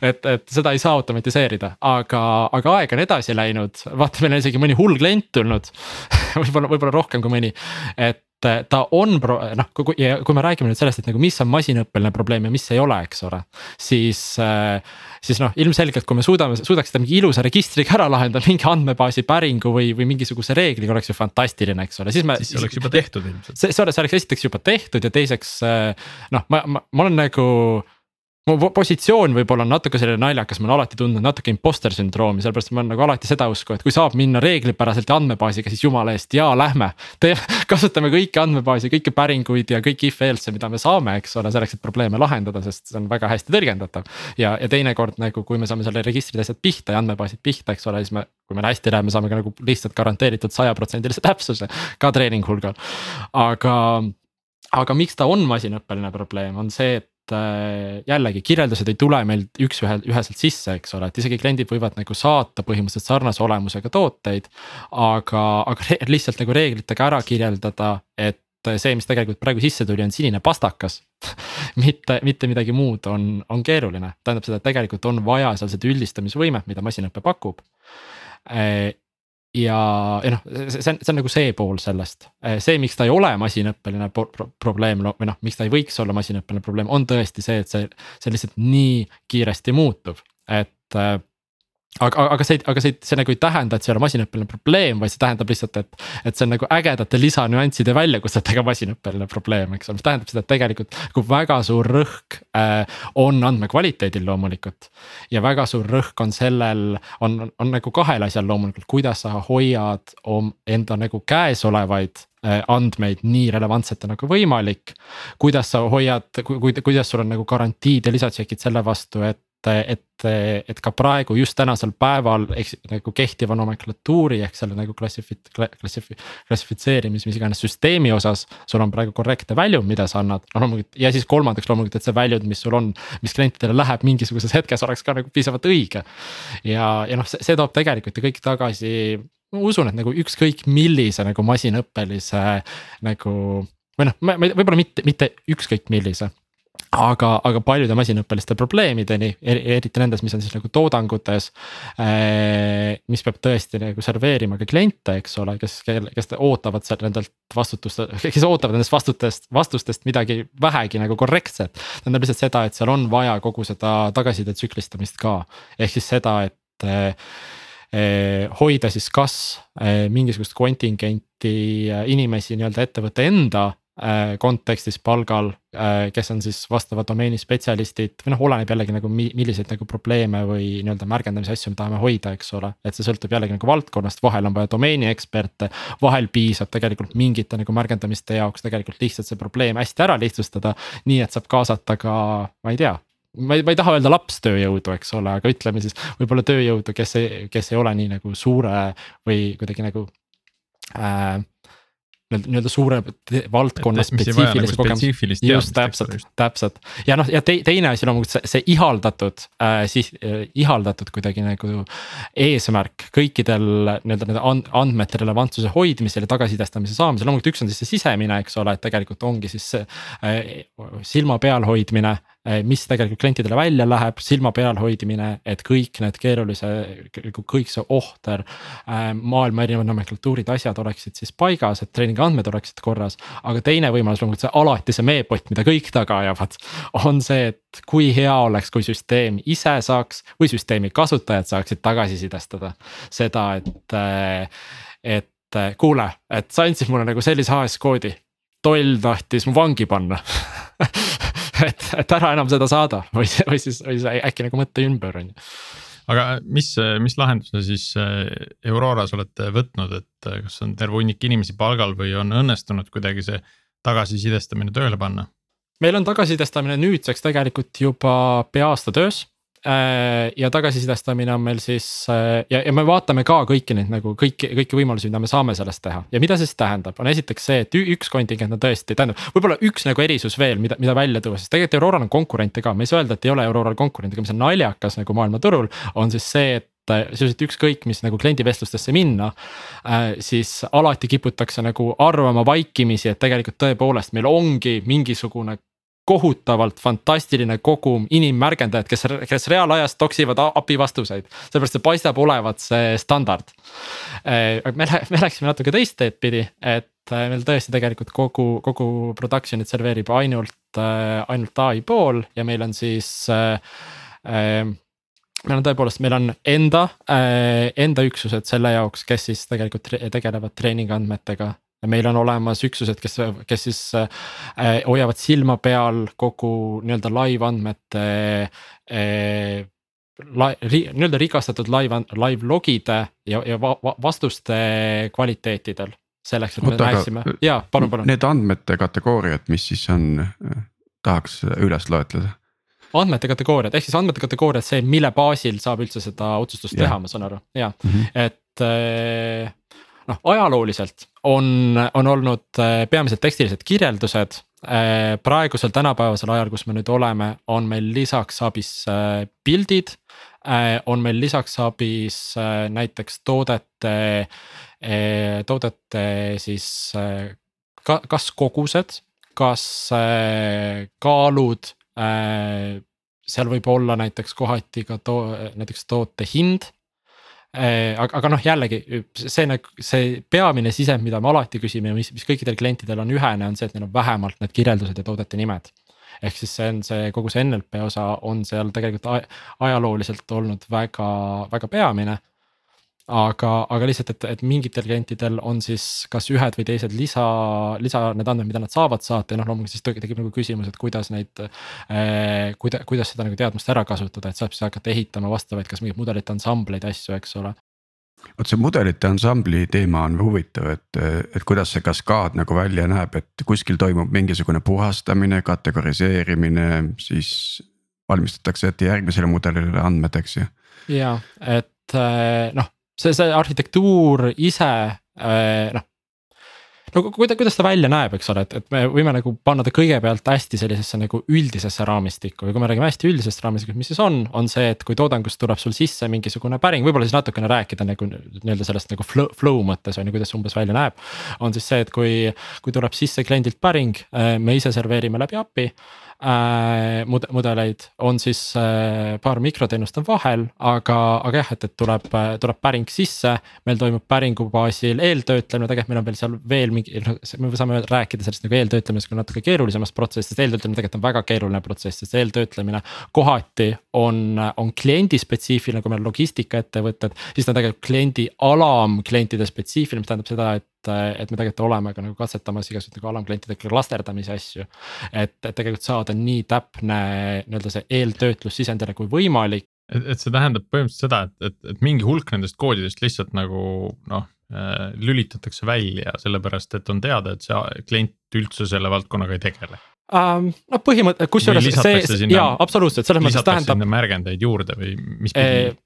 et, et seda ei saa automatiseerida, aga, aga aeg on edasi läinud, vaata, meil on isegi mõni hull klient tulnud *laughs* võib-olla, võib-olla rohkem kui mõni, et ta on pro-, noh, kui, ja kui me räägime nüüd sellest, et nagu mis on masinõppeline probleem ja mis ei ole, eks ole. siis, siis noh, ilmselgelt, kui me suudame, suudaks seda mingi ilusa registriga ära lahendada, mingi andmebaasi päringu või, või mingisuguse reegliga oleks ju fantastiline, eks ole, siis me. siis see oleks juba tehtud ilmselt. see, see oleks esiteks juba tehtud ja teiseks noh, ma, ma, ma olen nagu mu positsioon võib-olla on natuke selline naljakas, ma olen alati tundnud natuke imposter sündroomi, sellepärast ma olen nagu alati seda usku, et kui saab minna reeglipäraselt andmebaasiga, siis jumala eest ja lähme. *laughs* kasutame kõiki andmebaasi, kõiki päringuid ja kõiki if else'e, mida me saame, eks ole, selleks, et probleeme lahendada, sest see on väga hästi tõlgendatav. ja, ja teinekord nagu, kui me saame selle registrid asjad pihta ja andmebaasid pihta, eks ole, siis me, kui meil hästi läheb, me saame ka nagu lihtsalt garanteeritud sajaprotsendilise täpsuse ka treening hulgal. aga, aga miks ta on masinõppeline probleem, on see, et jällegi kirjeldused ei tule meil üks-ühel, üheselt sisse, eks ole, et isegi kliendid võivad nagu saata põhimõtteliselt sarnase olemusega tooteid. aga, aga lihtsalt nagu reeglitega ära kirjeldada, et see, mis tegelikult praegu sisse tuli, on sinine pastakas *laughs* mitte, mitte midagi muud on, on keeruline, tähendab seda, et tegelikult on vaja seal seda üldistamisvõimet, mida masinõpe pakub äh, ja, ja noh, see on, see on nagu see pool sellest, see, miks ta ei ole masinõppeline pro pro probleem või noh, miks ta ei võiks olla masinõppeline probleem, on tõesti see, et see, see lihtsalt nii kiiresti muutub, et aga, aga see, aga see, see nagu ei tähenda, et see ei ole masinõppeline probleem, vaid see tähendab lihtsalt, et. et see on nagu ägedate lisanüansside väljakutsetega masinõppeline probleem, eks ole, mis tähendab seda, et tegelikult nagu väga suur rõhk äh, on andmekvaliteedil loomulikult. ja väga suur rõhk on sellel, on, on nagu kahel asjal loomulikult, kuidas sa hoiad om, enda nagu käesolevaid äh, andmeid nii relevantsete nagu võimalik. kuidas sa hoiad, kuidas sul on nagu garantiid ja lisatšekid selle vastu, et et, et, ka praegu just tänasel päeval eks nagu kehtiva nomenklatuuri ehk selle nagu klassifit-, klassifi-, klassifitseerimis, mis iganes süsteemi osas. sul on praegu korrektne väljund, mida sa annad, noh loomulikult ja siis kolmandaks loomulikult, et see väljund, mis sul on, mis klientidele läheb mingisuguses hetkes, oleks ka nagu piisavalt õige. ja, ja noh, see, toob tegelikult ju kõik tagasi ma usun, et nagu ükskõik millise nagu masinõppelise nagu või noh, võib-olla mitte, mitte ükskõik millise aga, aga paljude masinõppeliste probleemideni, eriti nendes, mis on siis nagu toodangutes. Eh, mis peab tõesti nagu serveerima ka kliente, eks ole, kes, kes ootavad seal nendelt vastutust, kes ootavad nendest vastutest, vastustest midagi vähegi nagu korrektset. tähendab lihtsalt seda, et seal on vaja kogu seda tagasiside tsüklistamist ka, ehk siis seda, et eh, eh, hoida siis kas mingisugust kontingenti inimesi nii-öelda ettevõtte enda kontekstis palgal, äh, kes on siis vastava domeeni spetsialistid või noh, oleneb jällegi nagu milliseid nagu probleeme või nii-öelda märgendamise asju me tahame hoida, eks ole. et see sõltub jällegi nagu valdkonnast, vahel on vaja domeeni eksperte, vahel piisab tegelikult mingite nagu märgendamiste jaoks tegelikult lihtsalt see probleem hästi ära lihtsustada. nii et saab kaasata ka, ma ei tea ma ei, ma ei taha öelda lapstööjõudu, eks ole, aga ütleme siis võib-olla tööjõudu, kes ei, kes ei ole nii nagu suure või kuidagi nagu äh, nii-öelda suure valdkonna nagu spetsiifilise kogemuse. just täpselt, täpselt. Ja noh, ja te, teine asi loomulikult see, see ihaldatud äh,, siis äh, ihaldatud kuidagi nagu eesmärk kõikidel nii-öelda nende andmete relevantsuse hoidmisel ja tagasisidestamise saamisel, loomulikult üks on siis see sisemine, eks ole, et tegelikult ongi siis see äh, silma peal hoidmine mis tegelikult klientidele välja läheb, silma peal hoidmine, et kõik need keerulise, kõik see ohter. Eh, maailma erinevad nomenklatuurid, asjad oleksid siis paigas, et treeningi andmed oleksid korras. aga teine võimalus loomulikult see alati see meepott, mida kõik taga ajavad, on see, et kui hea oleks, kui süsteem ise saaks või süsteemi kasutajad saaksid tagasisidestada seda, et, eh, et kuule, et sa andsid mulle nagu sellise AS koodi toll tahtis mu vangi panna *laughs* *laughs* et, et ära enam seda saada. Või, või siis, või siis äkki nagu mõtle ümber, on ju aga mis, mis lahenduse siis äh, Auroras olete võtnud, et äh, kas on terve hunnik inimesi palgal või on õnnestunud kuidagi see tagasisidestamine tööle panna? meil on tagasisidestamine nüüdseks tegelikult juba pea aasta töös Äh, ja tagasisidestamine on meil siis äh, ja, ja me vaatame ka kõiki neid nagu kõiki, kõiki võimalusi, mida me saame sellest teha ja mida see siis tähendab, on esiteks see, et üks kontingent on tõesti, tähendab, võib-olla üks nagu erisus veel, mida, mida välja tuua, sest tegelikult Auroral on konkurente ka, me ei saa öelda, et ei ole Auroral konkurente, aga mis on naljakas nagu maailmaturul, on siis see, et sisuliselt ükskõik, mis nagu kliendivestlustesse minna äh,. siis alati kiputakse nagu arvama vaikimisi, et tegelikult tõepoolest meil ongi mingisugune kohutavalt fantastiline kogum inimmärgendajad, kes, kes reaalajas toksivad API vastuseid. sellepärast see paistab olevat see standard. Äh, me, me läksime natuke teist teed pidi, et äh, meil tõesti tegelikult kogu, kogu production'it serveerib ainult, äh, ainult ai pool ja meil on siis äh, meil on tõepoolest, meil on enda äh,, enda üksused selle jaoks, kes siis tegelikult tegelevad treeningi andmetega meil on olemas üksused, kes, kes siis äh, hoiavad silma peal kogu nii-öelda live andmete äh, nii-öelda rikastatud live, live logide ja, ja va vastuste kvaliteetidel. selleks, et me Oota, näeksime, jaa, palun, palun. Need andmete kategooriad, mis siis on, tahaks üles loetleda andmete kategooriad, ehk siis andmete kategooriad, see, mille baasil saab üldse seda otsustust ja. teha, ma saan aru, jaa mm, -hmm. et äh, noh, ajalooliselt on, on olnud äh, peamiselt tekstilised kirjeldused. Äh, praegusel tänapäevasel ajal, kus me nüüd oleme, on meil lisaks abis äh, pildid. on meil lisaks abis näiteks toodete, toodete siis ka, kas kogused, kas kaalud seal võib olla näiteks kohati ka too, näiteks toote hind aga, aga noh, jällegi see nagu see peamine sisend, mida me alati küsime ja mis, mis kõikidel klientidel on ühene, on see, et neil on vähemalt need kirjeldused ja toodete nimed. ehk siis see on see kogu see NLP osa on seal tegelikult ajalooliselt olnud väga, väga peamine aga, aga lihtsalt, et, et mingitel klientidel on siis kas ühed või teised lisa, lisa need andmed, mida nad saavad saata ja noh, loomulikult siis tekib nagu küsimus, et kuidas neid eh,. kuida-, kuidas seda nagu teadmist ära kasutada, et saab siis hakata ehitama vastavaid, kas mingeid mudelite ansambleid, asju, eks ole vot see mudelite ansambli teema on huvitav, et, et kuidas see kaskaad nagu välja näeb, et kuskil toimub mingisugune puhastamine, kategoriseerimine, siis valmistatakse ette järgmisele mudelile andmed, eks ju. ja, et eh, noh, see, see arhitektuur ise äh, noh no kuidas, kuidas ta välja näeb, eks ole, et, et me võime nagu panna ta kõigepealt hästi sellisesse nagu üldisesse raamistikku ja kui me räägime hästi üldisest raamistikust, mis siis on, on see, et kui toodangust tuleb sul sisse mingisugune päring, võib-olla siis natukene rääkida nagu nii-öelda sellest nagu flow, flow mõttes on ju, kuidas see umbes välja näeb. on siis see, et kui, kui tuleb sisse kliendilt päring, äh, me ise serveerime läbi API mud-, mudeleid, on siis äh, paar mikroteenust on vahel, aga, aga jah, et, et tuleb, tuleb päring sisse. meil toimub päringu baasil eeltöötlemine, tegelikult meil on veel seal veel mingi, noh, me saame rääkida sellest nagu eeltöötlemisest kui natuke keerulisemast protsessist, eeltöötlemine tegelikult on väga keeruline protsess, sest eeltöötlemine kohati on, on kliendi spetsiifiline, kui meil on logistikaettevõtted, siis ta on tegelikult kliendi alamklientide spetsiifiline, mis tähendab seda, et et me tegelikult oleme ka nagu katsetamas igasuguseid nagu alamklientidega klasterdamise asju. et, et tegelikult saada nii täpne nii-öelda see eeltöötlus sisendile kui võimalik. et, et see tähendab põhimõtteliselt seda, et, et, et mingi hulk nendest koodidest lihtsalt nagu noh äh, lülitatakse välja, sellepärast et on teada, et see klient üldse selle valdkonnaga ei tegele um,. no põhimõte, kusjuures see, jaa, absoluutselt, selles mõttes tähendab. märgendeid juurde või mis pidi äh,?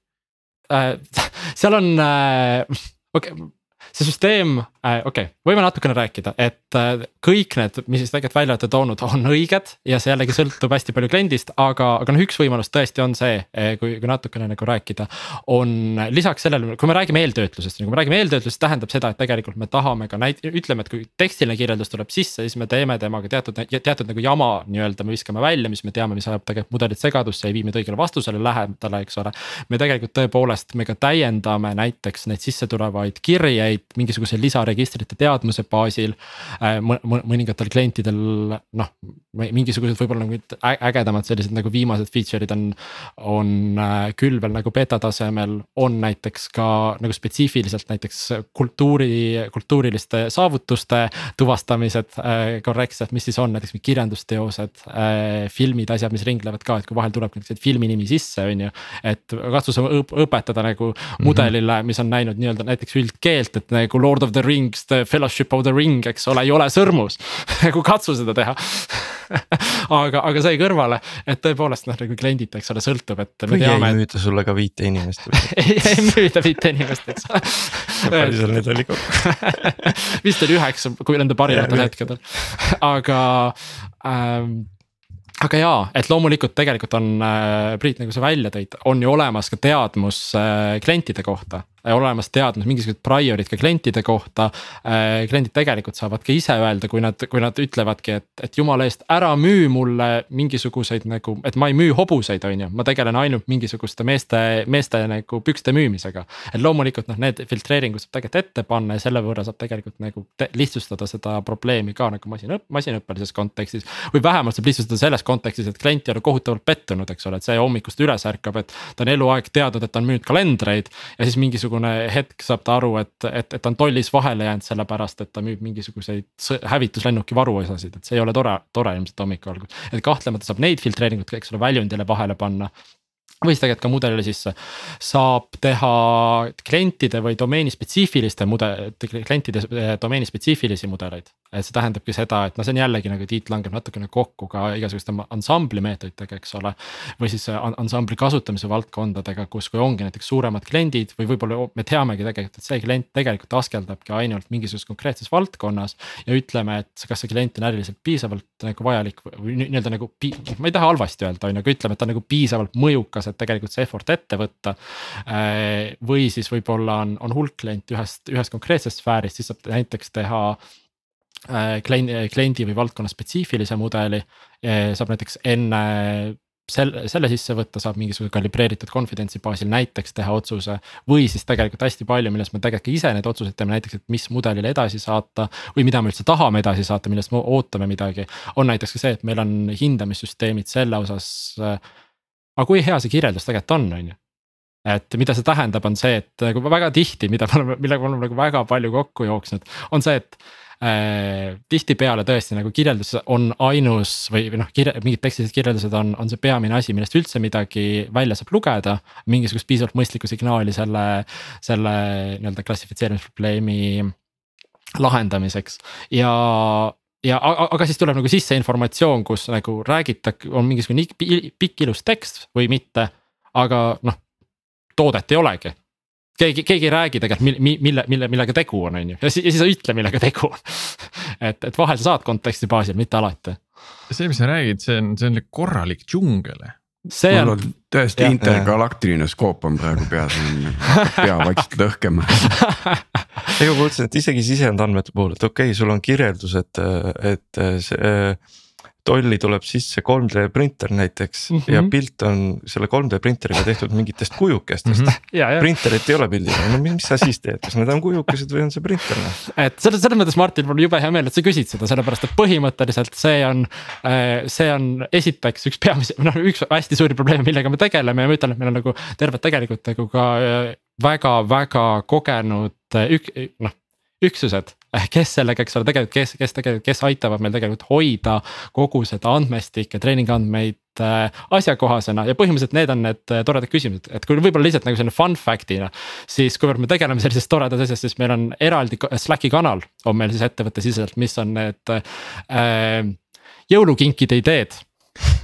Äh, *laughs* seal on äh,, *laughs* okei okay see süsteem äh,, okei okay,, võime natukene rääkida, et äh, kõik need, mis siis tegelikult välja olete toonud, on õiged. ja see jällegi sõltub hästi palju kliendist, aga, aga noh, üks võimalus tõesti on see, äh, kui, kui natukene nagu rääkida. on lisaks sellele, kui me räägime eeltöötlusest, kui me räägime eeltöötlusest, tähendab seda, et tegelikult me tahame ka näit-, ütleme, et kui tekstiline kirjeldus tuleb sisse, siis me teeme temaga teatud, teatud nagu jama nii-öelda me viskame välja, mis me teame, mis ajab tegelikult mudelit segadusse, ei vii meid õigele vastusele lähedale, eks ole. me tegelikult tõepoolest, me ka täiendame näiteks neid sisse tulevaid kirjeid mingisuguse lisaregistrite teadmuse baasil äh, mõningatel klientidel noh, mingisugused võib-olla nagu ägedamad sellised nagu viimased feature'id on, on äh, küll veel nagu beta tasemel, on näiteks ka nagu spetsiifiliselt näiteks kultuuri, kultuuriliste saavutuste tuvastamised äh, korrektselt, mis siis on näiteks kirjandusteosed äh,, filmid, asjad, mis ringlevad ka, et kui vahel tuleb niisuguseid filmi nimi sisse, on ju. et katsu sa õpetada nagu mm -hmm. mudelile, mis on näinud nii-öelda näiteks üldkeelt, et nagu Lord of the Rings, The Fellowship of the Ring, eks ole, ei ole sõrmus. *laughs* Nagu katsu seda teha. *laughs* Aga, aga see kõrvale, et tõepoolest noh, nagu kliendid, eks ole, sõltub, et. või ei müüda sulle ka viite inimest. *laughs* Ei, ei müüda viite inimest, eks ole. palju sul neid oli kokku? Vist oli üheksa, kui nende parimatel hetkedel, aga ähm, aga jaa, et loomulikult tegelikult on äh,, Priit, nagu sa välja tõid, on ju olemas ka teadmus äh, klientide kohta olemas teadmus, mingisugused priorid ka klientide kohta. Äh, kliendid tegelikult saavad ka ise öelda, kui nad, kui nad ütlevadki, et, et jumala eest ära müü mulle mingisuguseid nagu, et ma ei müü hobuseid, on ju, ma tegelen ainult mingisuguste meeste, meeste nagu pükste müümisega. et loomulikult noh, need filtreeringud saab tegelikult ette panna ja selle võrra saab tegelikult nagu lihtsustada seda probleemi ka nagu masinõpp, masinõppelises kontekstis. või vähemalt saab lihtsustada selles kontekstis, et klient ei ole kohutavalt pettunud, eks ole, et see hommikust üles ärkab, et ta on eluaeg teadnud, et ta on müünud kalendreid ja siis mingisugune mingisugune hetk saab ta aru, et, et, et ta on tollis vahele jäänud, sellepärast et ta müüb mingisuguseid hävituslennuki varuosasid, et see ei ole tore, tore ilmselt hommikul. et kahtlemata saab neid filtreeringuid, eks ole, väljundile vahele panna või siis tegelikult ka mudelile sisse. saab teha klientide või domeeni spetsiifiliste mudel, klientide eh, domeeni spetsiifilisi mudeleid. et see tähendabki seda, et noh, see on jällegi nagu Tiit langeb natukene kokku ka igasuguste ansambli meetoditega, eks ole. või siis ansambli kasutamise valdkondadega, kus, kui ongi näiteks suuremad kliendid või võib-olla me teamegi tegelikult, et see klient tegelikult askeldabki ainult mingisuguses konkreetses valdkonnas. ja ütleme, et kas see klient on äriliselt piisavalt nagu vajalik või nii-öelda nagu, ma ei taha halvasti öelda, on ju, aga ütleme, et ta on nagu piisavalt mõjukas et tegelikult see effort ette võtta. Äh, või siis võib-olla on, on hulk kliente ühest, ühest konkreetsest sfäärist, siis saab näiteks teha äh, kliendi, kliendi või valdkonna spetsiifilise mudeli. saab näiteks enne selle, selle sisse võtta, saab mingisuguse kalibreeritud confidentsi baasil näiteks teha otsuse. või siis tegelikult hästi palju, millest me tegelikult ka ise neid otsuseid teeme, näiteks, et mis mudelile edasi saata. või mida me üldse tahame edasi saata, millest me ootame midagi. on näiteks ka see, et meil on hindamissüsteemid selle osas aga kui hea see kirjeldus tegelikult on, on ju. et mida see tähendab, on see, et nagu väga tihti, mida me oleme, millega me oleme nagu väga palju kokku jooksnud, on see, et äh,. tihtipeale tõesti nagu kirjeldus on ainus või, või noh, kirja, mingid tekstilised kirjeldused on, on see peamine asi, millest üldse midagi välja saab lugeda. mingisugust piisavalt mõistlikku signaali selle, selle nii-öelda klassifitseerimisprobleemi lahendamiseks ja ja aga siis tuleb nagu sisse informatsioon, kus nagu räägitakse, on mingisugune pikk ilus tekst või mitte, aga noh, toodet ei olegi. keegi, keegi ei räägi tegelikult, mille, mille, millega tegu on, on ju, ja siis, sa ütle, millega tegu on *laughs* et, et vahel sa saad konteksti baasil, mitte alati. see, mis sa räägid, see on, see on korralik džungel see on. mul on täiesti intergalaktiline skoop on praegu peas, pea vaikselt lõhkema ega ma mõtlesin, et isegi sisendandmete puhul, et okei okay,, sul on kirjeldus, et, et see tolli tuleb sisse 3D printer näiteks mm -hmm. ja pilt on selle 3D printeriga tehtud mingitest kujukestest mm. -hmm. printerit ei ole pildil, no mis, mis sa siis teed, kas need on kujukesed või on see printer noh? et selles, selles mõttes Martin, mul on jube hea meel, et sa küsid seda, sellepärast et põhimõtteliselt see on. Äh, see on esiteks üks peamisi, noh üks hästi suuri probleeme, millega me tegeleme ja ma ütlen, et meil on nagu terved tegelikult nagu ka väga-väga äh, kogenud äh, ük-, noh üksused, kes sellega, eks ole, tegelikult, kes, kes tegelikult, kes aitavad meil tegelikult hoida kogu seda andmestikke, treeningandmeid äh, asjakohasena ja põhimõtteliselt need on need äh, toredad küsimused, et kui võib-olla lihtsalt nagu selline fun fact'ina. siis kuivõrd me tegeleme sellisest toredast asjast, siis meil on eraldi Slacki kanal on meil siis ettevõttesiseselt, mis on need äh, jõulukinkide ideed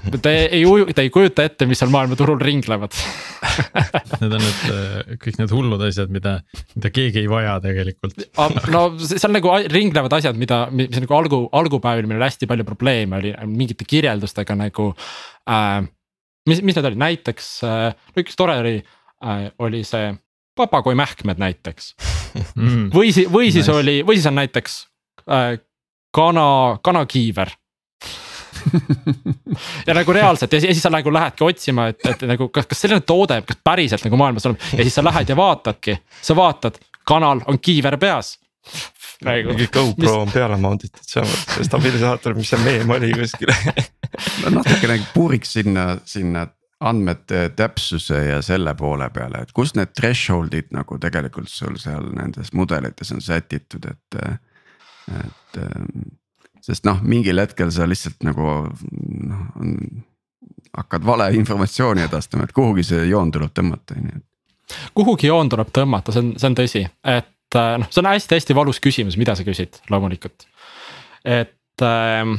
*laughs* te ei, te ei kujuta ette, mis seal maailmaturul ringlevad *laughs* Need on need äh, kõik need hullud asjad, mida, mida keegi ei vaja tegelikult. no seal nagu ringlevad asjad, mida, mis nagu algu, algupäevil meil oli hästi palju probleeme oli mingite kirjeldustega nagu äh,. mis, mis need olid, näiteks äh, üks tore oli äh,, oli see papagoi mähkmed näiteks *laughs* mm.. või siis, või siis nice. oli, või siis on näiteks äh, kana, kanakiiver ja nagu reaalselt ja siis sa nagu lähedki otsima, et, et nagu kas, kas selline toode, kas päriselt nagu maailmas on? Ja siis sa lähed ja vaatadki, sa vaatad, kanal on kiiver peas. Nagu. mingi GoPro mis... on peale mount itud seal, stabilisaator, mis see meem oli kuskil. No natukene puuriks sinna, sinna andmete täpsuse ja selle poole peale, et kus need threshold'id nagu tegelikult sul seal nendes mudelites on sätitud, et, et sest noh, mingil hetkel sa lihtsalt nagu noh, hakkad valeinformatsiooni edastama, et kuhugi see joon tuleb tõmmata, on ju. kuhugi joon tuleb tõmmata, see on, see on tõsi, et äh, noh, see on hästi-hästi valus küsimus, mida sa küsid, loomulikult. et äh,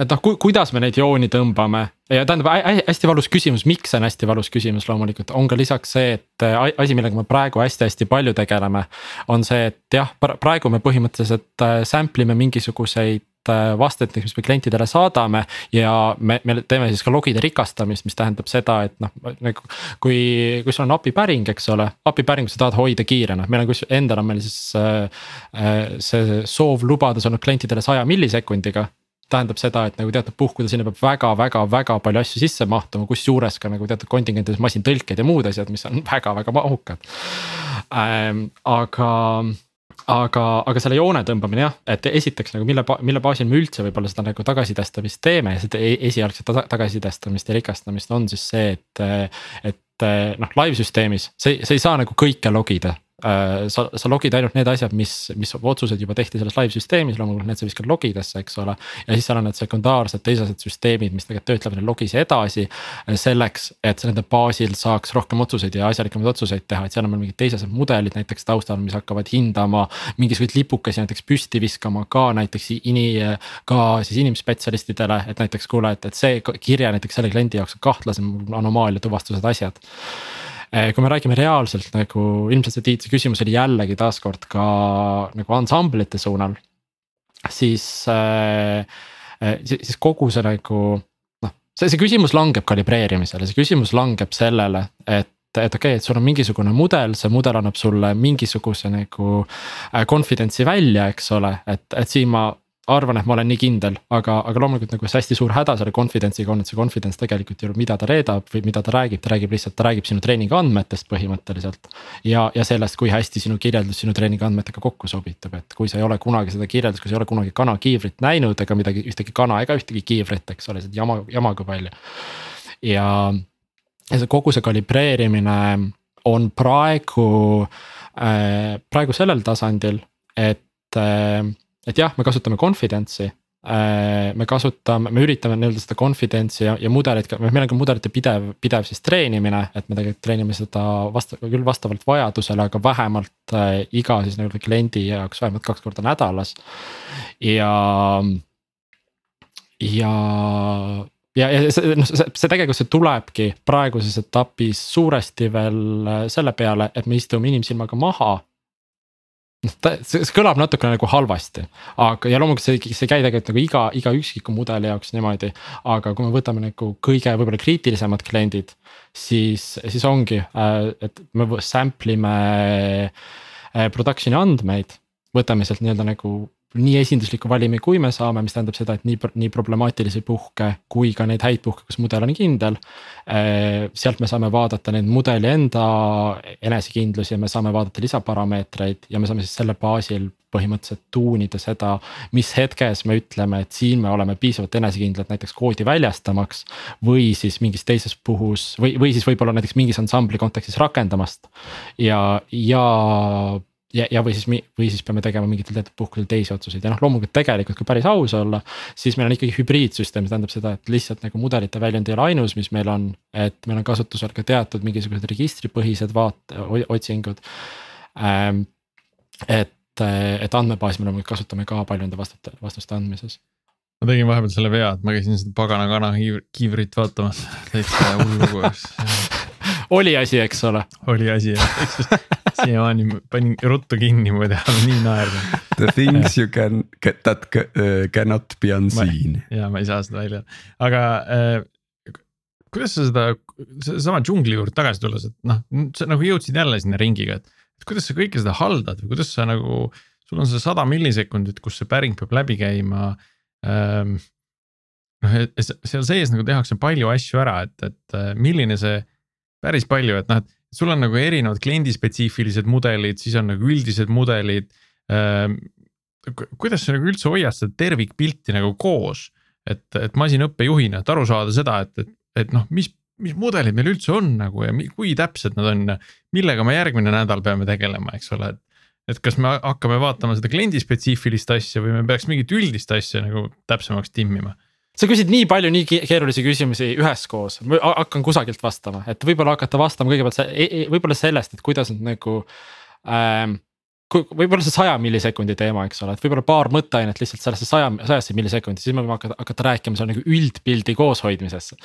et noh, kuidas me neid jooni tõmbame ja tähendab hästi valus küsimus, miks see on hästi valus küsimus loomulikult, on ka lisaks see, et äh, asi, millega me praegu hästi-hästi palju tegeleme. on see, et jah, praegu me põhimõtteliselt äh, sample ime mingisuguseid äh, vasteid, mis me klientidele saadame ja me, me teeme siis ka logide rikastamist, mis tähendab seda, et noh, nagu. kui, kui sul on API päring, eks ole, API päringut sa tahad hoida kiirena, meil on kus endal on meil siis äh, see soov lubada olnud klientidele saja millisekundiga tähendab seda, et nagu teatud puhkudel sinna peab väga-väga-väga palju asju sisse mahtuma, kusjuures ka nagu teatud kontingentides masintõlked ja muud asjad, mis on *laughs* väga-väga mahukad ähm,. aga, aga, aga selle joone tõmbamine jah, et esiteks nagu mille, mille baasil me üldse võib-olla seda nagu tagasisidestamist teeme ja seda e-, esialgset tagasisidestamist ja rikastamist on siis see, et. et noh, live süsteemis, see, sa ei saa nagu kõike logida sa, sa logid ainult need asjad, mis, mis otsused juba tehti selles live süsteemis, loomulikult need sa viskad logidesse, eks ole. ja siis seal on need sekundaarsed teised süsteemid, mis tegelikult töötlevad neid logis edasi. Äh, selleks, et nende baasil saaks rohkem otsuseid ja asjalikumaid otsuseid teha, et seal on meil mingid teised mudelid näiteks taustal, mis hakkavad hindama. mingisuguseid lipukesi näiteks püsti viskama ka näiteks ini, ka siis inimspetsialistidele, et näiteks kuule, et, et see kirje näiteks selle kliendi jaoks on kahtlasem anomaalia tuvastused, asjad kui me räägime reaalselt nagu ilmselt see Tiit, see küsimus oli jällegi taaskord ka nagu ansamblite suunal. siis äh,, siis kogu see nagu noh, see, see küsimus langeb kalibreerimisele, see küsimus langeb sellele, et et okei okay,, et sul on mingisugune mudel, see mudel annab sulle mingisuguse nagu confidentsi välja, eks ole, et, et siin ma arvan, et ma olen nii kindel, aga, aga loomulikult nagu see hästi suur häda selle confidence'iga on, et see confidence tegelikult ei ole, mida ta reedab või mida ta räägib, ta räägib lihtsalt, ta räägib sinu treeningu andmetest põhimõtteliselt. ja, ja sellest, kui hästi sinu kirjeldus sinu treeningu andmetega kokku sobitub, et kui sa ei ole kunagi seda kirjeldust, kui sa ei ole kunagi kana kiivrit näinud ega midagi, ühtegi kana ega ühtegi kiivrit, eks ole, seda jama, jama kui palju. ja, ja see kogu see kalibreerimine on praegu äh,, praegu sellel tasandil, et äh, et jah, me kasutame confidence'i äh, me kasutame, me üritame nii-öelda seda confidence'i ja, ja mudelit meil on ka mudelite pidev, pidev siis treenimine, et me tegelikult treenime seda vasta-, küll vastavalt vajadusele, aga vähemalt äh, iga siis nii-öelda kliendi jaoks vähemalt kaks korda nädalas. ja, ja ja, ja see noh, see, see tegelikult see tulebki praeguses etapis suuresti veel äh, selle peale, et me istume inimsilmaga maha noh, ta, see, kõlab natuke nagu halvasti, aga ja loomulikult see, see ei käi tegelikult nagu iga, iga üksiku mudeli jaoks niimoodi. aga kui me võtame nagu kõige võib-olla kriitilisemad kliendid, siis, siis ongi, äh, et me sample ime äh, production'i andmeid. võtame sealt nii-öelda nagu nii esinduslikku valimi, kui me saame, mis tähendab seda, et nii, nii problemaatilisi puhke kui ka neid häid puhke, kus mudel on kindel. Eh, sealt me saame vaadata neid mudeli enda enesekindlusi ja me saame vaadata lisaparameetreid ja me saame siis selle baasil põhimõtteliselt tuunida seda, mis hetkes me ütleme, et siin me oleme piisavalt enesekindlad näiteks koodi väljastamaks. või siis mingis teises puhus või, või siis võib-olla näiteks mingis ansambli kontekstis rakendamast ja, ja ja, ja või siis, või siis peame tegema mingitel teatud puhkudel teisi otsuseid ja noh, loomulikult tegelikult kui päris aus olla. siis meil on ikkagi hübriidsüsteem, see tähendab seda, et lihtsalt nagu mudelite väljund ei ole ainus, mis meil on. et meil on kasutusel ka teatud mingisugused registripõhised vaate, otsingud ähm,. et, et andmebaasi me loomulikult kasutame ka palju nende vastute, vastuste andmises ma tegin vahepeal selle vea, et ma käisin seda pagana kana kiivrit vaatamas, täitsa hull lugu *laughs* oli asi, eks ole. oli asi jah, siiamaani panin ruttu kinni muide, nii naerda. The things you can that uh, cannot be unseen. ja ma ei saa seda välja, aga äh, kuidas sa seda, sedasama džungli juurde tagasi tulles, et noh, sa nagu jõudsid jälle sinna ringiga, et. et kuidas sa kõike seda haldad või kuidas sa nagu, sul on see sada millisekundit, kus see päring peab läbi käima Ehm, noh, et seal sees nagu tehakse palju asju ära, et, et äh, milline see päris palju, et noh, et sul on nagu erinevad kliendispetsiifilised mudelid, siis on nagu üldised mudelid. Ehm, kuidas sa nagu üldse hoiad seda tervikpilti nagu koos, et, et masinõppejuhina, et aru saada seda, et, et, et noh, mis, mis mudelid meil üldse on nagu ja kui täpsed nad on ja millega me järgmine nädal peame tegelema, eks ole, et et kas me hakkame vaatama seda kliendi spetsiifilist asja või me peaks mingit üldist asja nagu täpsemaks timmima? Sa küsid nii palju nii keerulisi küsimusi üheskoos, ma hakkan kusagilt vastama, et võib-olla hakata vastama kõigepealt see, e-, võib-olla sellest, et kuidas nad nagu ähm, võib-olla see saja millisekundi teema, eks ole, et võib-olla paar mõtteainet lihtsalt sellesse saja, sajasse millisekundi, siis me võime hakata, hakata rääkima seal nagu üldpildi kooshoidmisesse,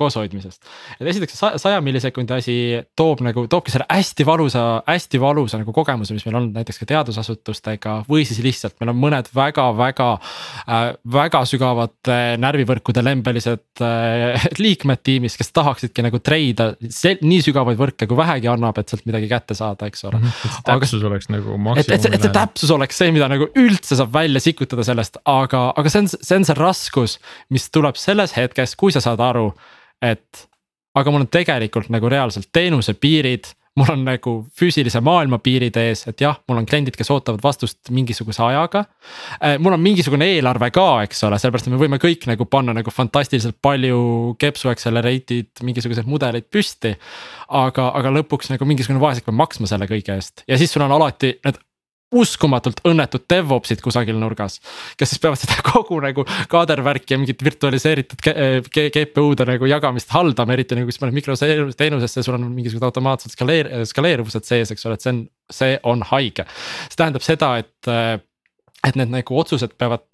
kooshoidmisest. et esiteks see saja millisekundi asi toob nagu, toobki selle hästi valusa, hästi valusa nagu kogemuse, mis meil on näiteks ka teadusasutustega. või siis lihtsalt meil on mõned väga-väga äh,, väga sügavad äh, närvivõrkude lembelised äh, liikmed tiimis, kes tahaksidki nagu treida nii sügavaid võrke, kui vähegi annab, et sealt midagi kätte saada, eks ole mm. -hmm, täpsus oleks nagu nagu maksimum. et, et, et see täpsus oleks see, mida nagu üldse saab välja sikutada sellest, aga, aga see on, see on see raskus, mis tuleb selles hetkes, kui sa saad aru, et aga mul on tegelikult nagu reaalselt teenuse piirid mul on nagu füüsilise maailma piirid ees, et jah, mul on kliendid, kes ootavad vastust mingisuguse ajaga. Äh, mul on mingisugune eelarve ka, eks ole, sellepärast et me võime kõik nagu panna nagu fantastiliselt palju kepsu accelerate'id, mingisuguseid mudeleid püsti. aga, aga lõpuks nagu mingisugune vaesek peab maksma selle kõige eest ja siis sul on alati need uskumatult õnnetud DevOpsid kusagil nurgas. kes siis peavad seda *laughs* kogu nagu kaadervärki ja mingit virtualiseeritud GPU-de nagu jagamist haldama, eriti nagu kui sa paned mikroteenusesse, sul on mingisugused automaatsed skaleer-, skaleeruvused sees, eks ole, et see on, see on haige. see tähendab seda, et, et need nagu otsused peavad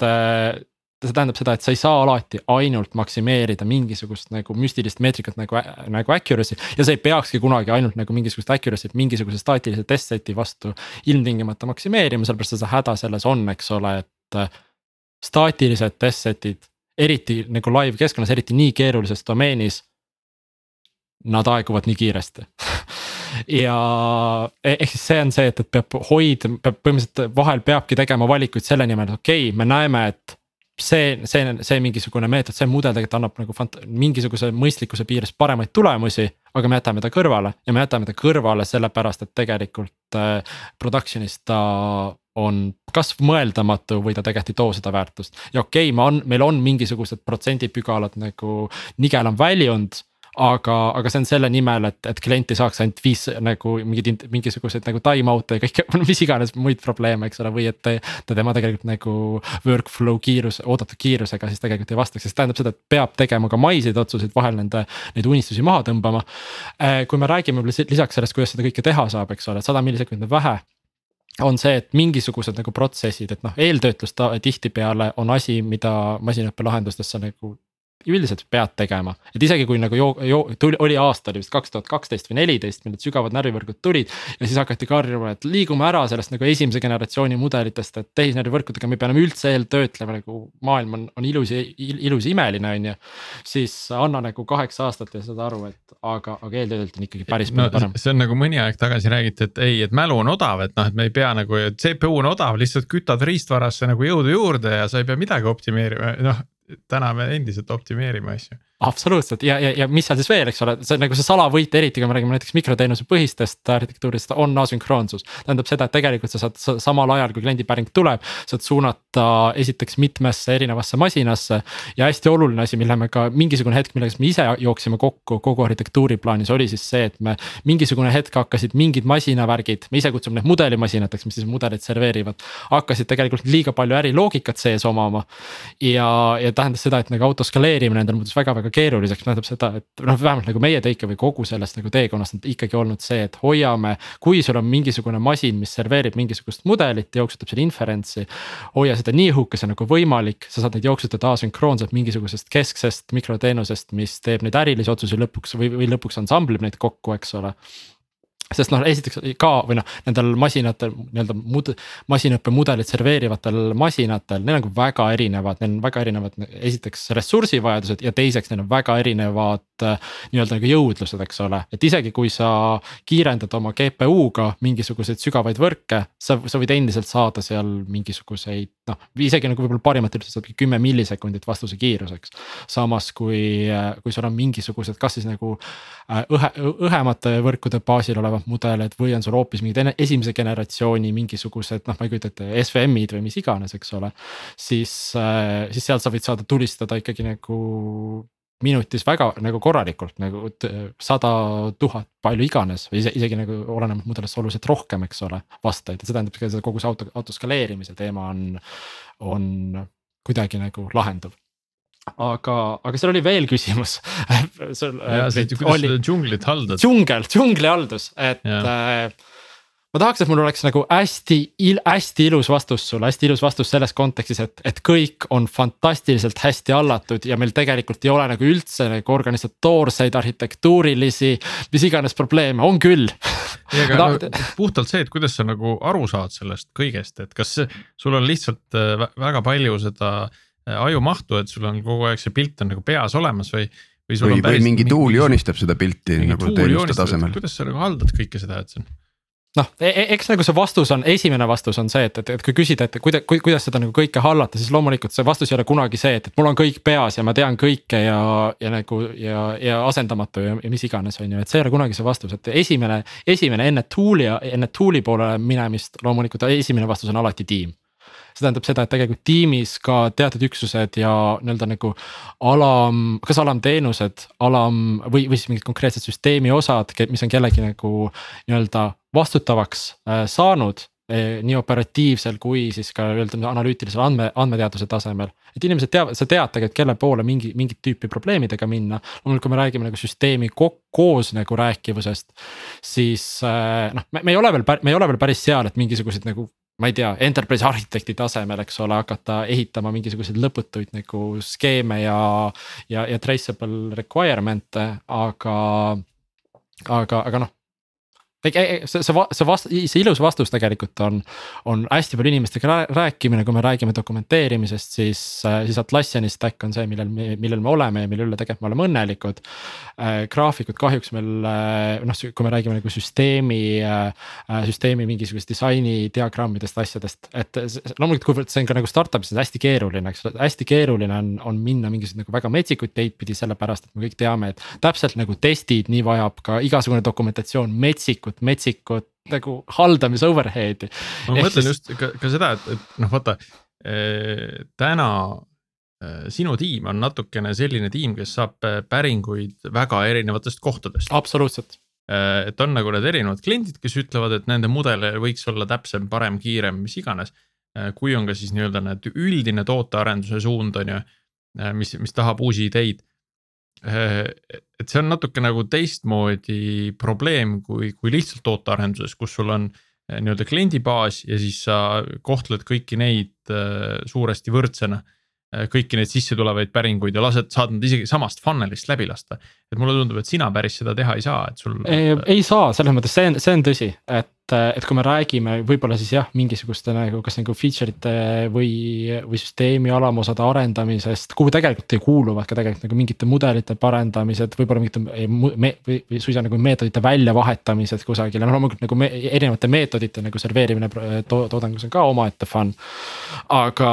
see tähendab seda, et sa ei saa alati ainult maksimeerida mingisugust nagu müstilist meetrikat nagu, nagu accuracy. ja sa ei peakski kunagi ainult nagu mingisugust accuracy't mingisuguse staatilise test set'i vastu ilmtingimata maksimeerima, sellepärast et see häda selles on, eks ole, et. staatilised test set'id, eriti nagu live keskkonnas, eriti nii keerulises domeenis. Nad aeguvad nii kiiresti *laughs* ja e-, ehk siis see on see, et, et peab hoid-, peab põhimõtteliselt vahel peabki tegema valikuid selle nimel, et okei okay,, me näeme, et see, see, see mingisugune meetod, see mudel tegelikult annab nagu fant-, mingisuguse mõistlikkuse piires paremaid tulemusi. aga me jätame ta kõrvale ja me jätame ta kõrvale sellepärast, et tegelikult äh, production'is ta on kas mõeldamatu või ta tegelikult ei too seda väärtust. ja okei okay,, ma on, meil on mingisugused protsendipügalad nagu nigel on väljund aga, aga see on selle nimel, et, et klient ei saaks ainult viis nagu mingeid mingisuguseid nagu time out'e ja kõike, *laughs* mis iganes muid probleeme, eks ole, või et ta tema tegelikult nagu workflow kiirus, oodatud kiirusega siis tegelikult ei vastaks, sest tähendab seda, et peab tegema ka maiseid otsuseid, vahel nende, neid unistusi maha tõmbama. Äh, kui me räägime lisaks sellest, kuidas seda kõike teha saab, eks ole, sada millisekundit on vähe on see, et mingisugused nagu protsessid, et noh, eeltöötlus tihtipeale on asi, mida masinaõppe lahendustesse nagu üldiselt pead tegema, et isegi kui nagu joo-, joo-, tuli, oli aasta oli vist kaks tuhat kaksteist või neliteist, mil need sügavad närvivõrgud tulid. ja siis hakati karjuma, et liigume ära sellest nagu esimese generatsiooni mudelitest, et tehisnärvivõrkudega me peame üldse eeltöötlema nagu maailm on, on ilus ja ilus ja imeline, on ju. siis anna nagu kaheksa aastat ja saad aru, et aga, aga eeltöötelt on ikkagi päris palju no, parem. see on nagu mõni aeg tagasi räägiti, et ei, et mälu on odav, et noh, et me ei pea nagu, CPU on odav, lihtsalt kütad riistvarasse nagu jõudu juurde ja sa ei pea midagi optimeerima, noh täna me endiselt optimeerime asju absoluutselt ja, ja, ja mis seal siis veel, eks ole, see nagu see salavõit, eriti kui me räägime näiteks mikroteenuse põhistest arhitektuurist, on asünkroonsus. tähendab seda, et tegelikult sa saad sa, samal ajal, kui kliendipäring tuleb, saad suunata esiteks mitmesse erinevasse masinasse. ja hästi oluline asi, mille me ka mingisugune hetk, millega me ise jooksime kokku kogu arhitektuuri plaanis, oli siis see, et me. mingisugune hetk hakkasid mingid masinavärgid, me ise kutsume neid mudelimasinateks, mis siis mudeleid serveerivad. hakkasid tegelikult liiga palju äriloogikat sees omama. ja, ja tähendas seda, et nagu autoskaleerimine nendel muutus väga-väga väga keeruliseks, tähendab seda, et noh, vähemalt nagu meie take või kogu sellest nagu teekonnast on ikkagi olnud see, et hoiame. kui sul on mingisugune masin, mis serveerib mingisugust mudelit jooksutab selle inference'i. hoia seda nii õhukese nagu võimalik, sa saad neid jooksutada asünkroonselt mingisugusest kesksest mikroteenusest, mis teeb neid ärilisi otsuseid lõpuks või, või lõpuks ansamblib neid kokku, eks ole sest noh, esiteks ka või noh, nendel masinatel nii-öelda mud-, masinõppemudelit serveerivatel masinatel, neil on ka väga erinevad, neil on väga erinevad esiteks ressursivajadused ja teiseks neil on väga erinevad äh, nii-öelda nagu jõudlused, eks ole. et isegi kui sa kiirendad oma GPU-ga mingisuguseid sügavaid võrke, sa, sa võid endiselt saada seal mingisuguseid noh, isegi nagu võib-olla parimatel juhtudel saad kümme millisekundit vastuse kiiruseks. samas kui, äh, kui sul on mingisugused, kas siis nagu äh, õhe, õhemate võrkude baasil olevad olevad mudelid või on sul hoopis mingid esimese generatsiooni mingisugused noh, ma ei kujuta ette, SVM-id või mis iganes, eks ole. siis, äh, siis sealt sa võid saada tulistada ikkagi nagu minutis väga nagu korralikult nagu sada tuhat, palju iganes või isegi, isegi nagu olenevalt mudelist oluliselt rohkem, eks ole, vastajaid ja see tähendab ka seda kogu see auto, auto skaleerimise teema on, on kuidagi nagu lahenduv aga, aga seal oli veel küsimus *laughs* sul. ja see, kuidas oli, seda džunglit haldad. džungel, džunglihaldus, et äh, ma tahaks, et mul oleks nagu hästi, hästi ilus vastus sulle, hästi ilus vastus selles kontekstis, et, et kõik on fantastiliselt hästi hallatud ja meil tegelikult ei ole nagu üldse nagu organisatoorseid, arhitektuurilisi, mis iganes probleeme, on küll. ei, aga *laughs* no, puhtalt see, et kuidas sa nagu aru saad sellest kõigest, et kas sul on lihtsalt äh, väga palju seda Äh, ajumahtu, et sul on kogu aeg see pilt on nagu peas olemas või. või, või, või mingi tuul mingi, joonistab seda pilti nagu teenuste tasemel. kuidas sa nagu haldad kõike seda, et see on noh, e, e, eks nagu see vastus on, esimene vastus on see, et, et, et kui küsida, et kuida-, kuidas seda nagu kõike hallata, siis loomulikult see vastus ei ole kunagi see, et, et mul on kõik peas ja ma tean kõike ja, ja nagu ja, ja asendamatu ja, ja mis iganes, on ju, et see ei ole kunagi see vastus, et esimene, esimene enne tool'i, enne tool'i poole minemist loomulikult esimene vastus on alati tiim see tähendab seda, et tegelikult tiimis ka teatud üksused ja nii-öelda nagu alam, kas alamteenused, alam või, või siis mingid konkreetsed süsteemi osad, mis on kellegi nagu nii-öelda vastutavaks äh, saanud eh, nii operatiivsel kui siis ka nii-öelda analüütilisel andme, andmeteaduse tasemel. et inimesed teavad, sa tead tegelikult, kelle poole mingi, mingit tüüpi probleemidega minna. loomulikult, kui me räägime nagu süsteemi koos nagu rääkivusest, siis äh, noh, me ei ole veel, me ei ole veel päris seal, et mingisuguseid nagu ma ei tea, enterprise arhitekti tasemel, eks ole, hakata ehitama mingisuguseid lõputuid nagu skeeme ja, ja, ja traceable requirement'e, aga. aga, aga noh, see, see, see vast-, see ilus vastus tegelikult on, on hästi palju inimestega rääkimine, kui me räägime dokumenteerimisest, siis, siis Atlassiani stack on see, millel me, millel me oleme ja mille üle tegelikult me oleme õnnelikud äh,. graafikud kahjuks meil noh, kui me räägime nagu süsteemi äh,, süsteemi mingisugust disaini diagrammidest, asjadest, et loomulikult, kuivõrd see on ka nagu startup'is hästi keeruline, eks ole, hästi keeruline on, on minna mingisuguseid nagu väga metsikuid teid pidi, sellepärast et me kõik teame, et täpselt nagu testid, nii vajab ka igasugune dokumentatsioon metsikut metsikut, metsikut nagu haldamise overhead'i. ma mõtlen siis... just ka, ka seda, et, et noh, vaata eh, täna eh, sinu tiim on natukene selline tiim, kes saab eh, päringuid väga erinevatest kohtadest. absoluutselt et on nagu need erinevad kliendid, kes ütlevad, et nende mudel võiks olla täpsem, parem, kiirem, mis iganes kui on ka siis nii-öelda need üldine tootearenduse suund on ju, mis, mis tahab uusi ideid et see on natuke nagu teistmoodi probleem kui, kui lihtsalt tootearenduses, kus sul on äh, nii-öelda kliendibaas ja siis sa kohtled kõiki neid äh, suuresti võrdsena. kõiki neid sisse tulevaid päringuid ja lased, saad nad isegi samast funnel'ist läbi lasta. et mulle tundub, et sina päris seda teha ei saa, et sul. ei saa, selles mõttes see on, see on tõsi, et et, kui me räägime võib-olla siis jah, mingisuguste nagu kas nagu feature ite või, või süsteemi alamosade arendamisest, kuhu tegelikult kuuluvad ka tegelikult nagu mingite mudelite parendamised, võib-olla mingite me, või, või suisa nagu meetodite väljavahetamised kusagil. Ja noh, loomulikult nagu me, erinevate meetodite nagu serveerimine to, toodangus on ka omaette fun, aga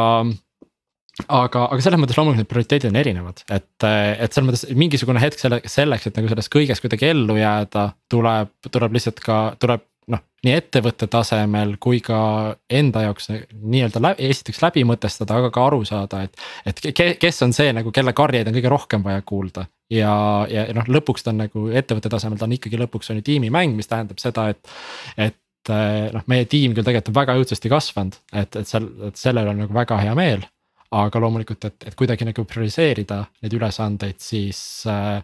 aga, aga selles mõttes loomulikult need prioriteedid on erinevad, et, et selles mõttes mingisugune hetk selle, selleks, et nagu selles kõiges kuidagi ellu jääda, tuleb, tuleb lihtsalt ka, tuleb noh, nii ettevõtte tasemel kui ka enda jaoks nii-öelda läbi, esiteks läbi mõtestada, aga ka aru saada, et. et kes on see nagu, kelle karjeid on kõige rohkem vaja kuulda ja, ja noh, lõpuks ta on nagu ettevõtte tasemel, ta on ikkagi lõpuks on ju tiimimäng, mis tähendab seda, et. et noh, meie tiim küll tegelikult on väga õudsasti kasvanud, et, et seal, et sellel on nagu väga hea meel aga loomulikult, et, et kuidagi nagu prioriseerida neid ülesandeid, siis äh,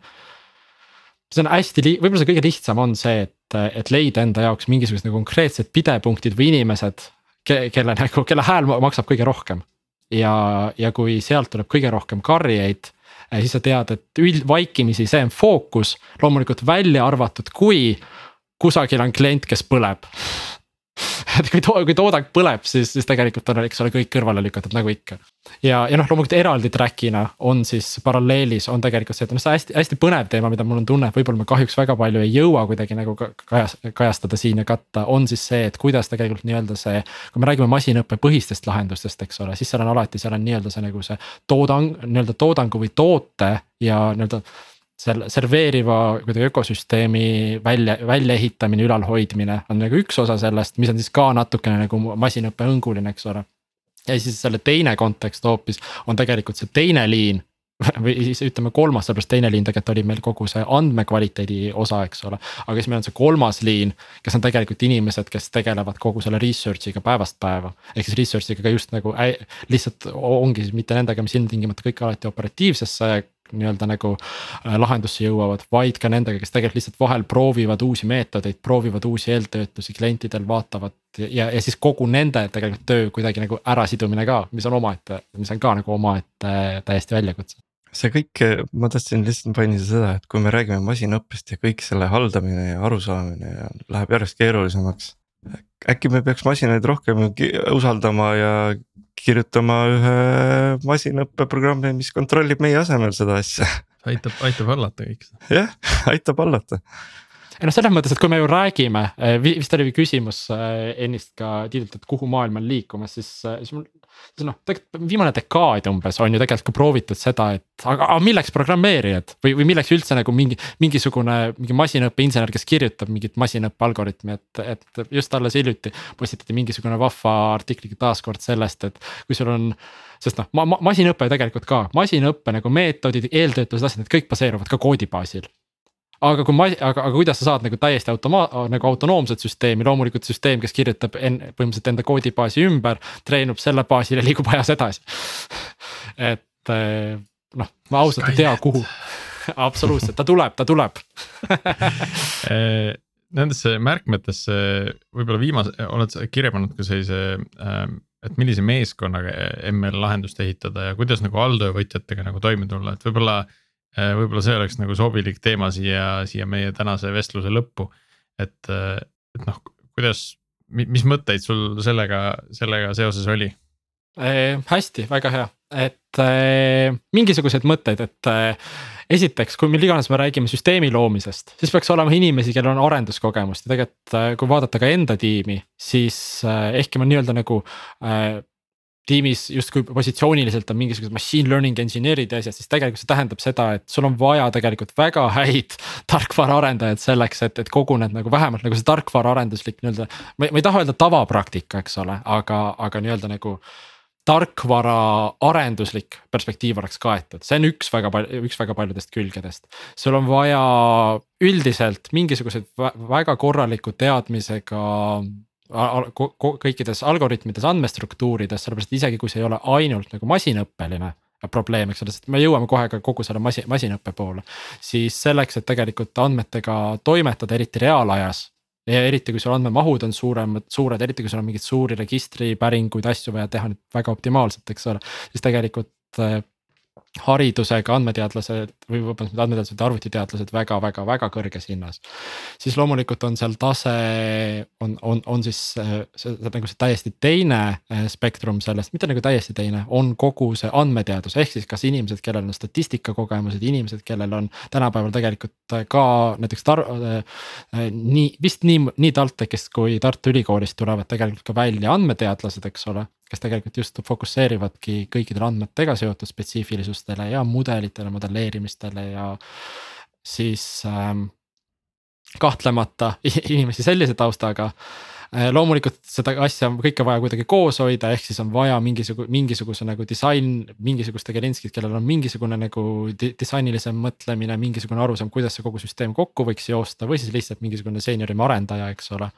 see on hästi, võib-olla see kõige lihtsam on see, et, et leida enda jaoks mingisugused nagu konkreetsed pidepunktid või inimesed ke,. kelle nagu, kelle hääl maksab kõige rohkem. ja, ja kui sealt tuleb kõige rohkem karjeid, eh, siis sa tead, et üld, vaikimisi see on fookus, loomulikult välja arvatud, kui kusagil on klient, kes põleb *laughs* et kui to-, kui toodang põleb, siis, siis tegelikult on, eks ole, kõik kõrvale lükatud nagu ikka. ja, ja noh, loomulikult eraldi track'ina on siis paralleelis on tegelikult see, et noh, see hästi, hästi põnev teema, mida mul on tunne, et võib-olla ma kahjuks väga palju ei jõua kuidagi nagu kajas-, kajastada siin ja katta, on siis see, et kuidas tegelikult nii-öelda see. kui me räägime masinõppe põhistest lahendustest, eks ole, siis seal on alati, seal on nii-öelda see nagu see toodang, nii-öelda toodangu või toote ja nii-öelda selle serveeriva kuidagi ökosüsteemi välja, väljaehitamine, ülalhoidmine on nagu üks osa sellest, mis on siis ka natukene nagu masinõppe hõnguline, eks ole. ja siis selle teine kontekst hoopis on tegelikult see teine liin *laughs* või siis ütleme kolmas, sellepärast teine liin tegelikult oli meil kogu see andmekvaliteedi osa, eks ole. aga siis meil on see kolmas liin, kes on tegelikult inimesed, kes tegelevad kogu selle research'iga päevast päeva. ehk siis research'iga ka just nagu äh, lihtsalt ongi siis mitte nendega, mis ilmtingimata kõik alati operatiivsesse nii-öelda nagu äh, lahendusse jõuavad, vaid ka nendega, kes tegelikult lihtsalt vahel proovivad uusi meetodeid, proovivad uusi eeltöötlusi klientidel, vaatavad. ja, ja siis kogu nende tegelikult töö kuidagi nagu ärasidumine ka, mis on omaette, mis on ka nagu omaette täiesti väljakutse see kõik, ma tahtsin lihtsalt mainida seda, et kui me räägime masinõppest ja kõik selle haldamine ja arusaamine ja läheb järjest keerulisemaks. Äkki me peaks masinaid rohkem usaldama ja kirjutama ühe masinõppeprogrammi, mis kontrollib meie asemel seda asja. aitab, aitab hallata kõik seda. jah, aitab hallata ei noh, selles mõttes, et kui me ju räägime, eh, vist oli küsimus eh, ennist ka Tiidult, et kuhu maailm on liikumas, siis, eh, siis mul. Noh, tegelikult viimane dekaad umbes on ju tegelikult ka proovitud seda, et aga, aga milleks programmeerijad või, või milleks üldse nagu mingi. mingisugune mingi masinõppeinsener, kes kirjutab mingit masinõppe algoritmi, et, et just alles hiljuti postitati mingisugune vahva artikli taaskord sellest, et kui sul on sest noh, ma, ma, masinõpe tegelikult ka, masinõppe nagu meetodid, eeltöötlused, asjad, need kõik baseeruvad ka koodi baasil aga kui ma, aga, aga kuidas sa saad nagu täiesti automa-, nagu autonoomset süsteemi, loomulikult süsteem, kes kirjutab en-, põhimõtteliselt enda koodibaasi ümber, treenub selle baasil ja liigub ajas edasi. *laughs* Et eh, noh, ma ausalt ei tea, kuhu. *laughs* Absoluutselt, ta tuleb, ta tuleb. *laughs* Eh, Nendesse märkmetesse võib-olla viimase, oled sa kirja pannud ka sellise ähm, et millise meeskonnaga ML lahendust ehitada ja kuidas nagu alltöövõtjatega nagu toime tulla, et võib-olla Äh, võib-olla see oleks nagu sobilik teema siia, siia meie tänase vestluse lõppu. et, äh, et noh, kuidas, mis mõtteid sul sellega, sellega seoses oli eh,? hästi, väga hea, et eh, mingisugused mõtted, et eh, esiteks, kui meil iganes me räägime süsteemi loomisest, siis peaks olema inimesi, kellel on arenduskogemust ja tegelikult kui vaadata ka enda tiimi, siis ehkki ma nii-öelda nagu tiimis justkui positsiooniliselt on mingisugused machine learning engineer'id ja asjad, siis tegelikult see tähendab seda, et sul on vaja tegelikult väga häid tarkvaraarendajaid selleks, et, et kogu need nagu vähemalt nagu see tarkvaraarenduslik nii-öelda. ma, ei taha öelda tavapraktika, eks ole, aga, aga nii-öelda nagu tarkvara arenduslik perspektiiv oleks kaetud, see on üks väga palju, üks väga paljudest külgedest. sul on vaja üldiselt mingisuguseid väga korraliku teadmisega kõikides algoritmides, andmestruktuurides, sellepärast isegi kui see ei ole ainult nagu masinõppeline probleem, eks ole, sest me jõuame kohe ka kogu selle masi-, masinõppe poole. siis selleks, et tegelikult andmetega toimetada, eriti reaalajas. ja eriti, kui sul andmemahud on suuremad, suured, eriti kui sul on mingeid suuri registripäringuid, asju vaja teha nüüd väga optimaalselt, eks ole. siis tegelikult haridusega andmeteadlased või vabandust, mitte andmeteadlased, arvutiteadlased väga-väga-väga kõrges hinnas. siis loomulikult on seal tase, on, on, on siis see, see nagu see täiesti teine eh, spektrum sellest, mitte nagu täiesti teine, on kogu see andmeteadus, ehk siis kas inimesed, kellel on statistikakogemused, inimesed, kellel on tänapäeval tegelikult ka näiteks tar-, äh, nii vist nii, nii TalTechist kui Tartu Ülikoolist tulevad tegelikult ka välja andmeteadlased, eks ole kes tegelikult just fokusseerivadki kõikidele andmetega seotud spetsiifilisustele ja mudelitele, modelleerimistele ja siis ähm, kahtlemata *laughs* inimesi sellise taustaga äh,. loomulikult seda asja on kõike vaja kuidagi koos hoida, ehk siis on vaja mingisugune, mingisuguse nagu disain, mingisuguste gelinskid, kellel on mingisugune nagu di disainilisem mõtlemine, mingisugune arusaam, kuidas see kogu süsteem kokku võiks joosta või siis lihtsalt mingisugune seeniorima arendaja, eks ole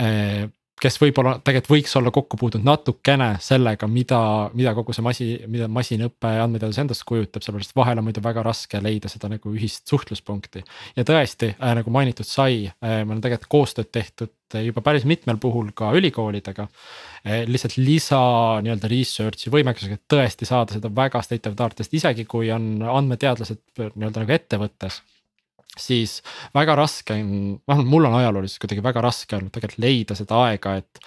äh, kes võib-olla tegelikult võiks olla kokku puutunud natukene sellega, mida, mida kogu see masi, mida masinõpe andmeteadus endast kujutab, sellepärast vahel on muidu väga raske leida seda nagu ühist suhtluspunkti. ja tõesti äh,, nagu mainitud sai äh,, meil on tegelikult koostööd tehtud juba päris mitmel puhul ka ülikoolidega äh,. lihtsalt lisa nii-öelda research'i võimekusega, et tõesti saada seda väga state of the art, sest isegi kui on andmeteadlased nii-öelda nagu ettevõttes siis väga raske on, vähemalt mul on ajalooliselt kuidagi väga raske olnud tegelikult leida seda aega, et.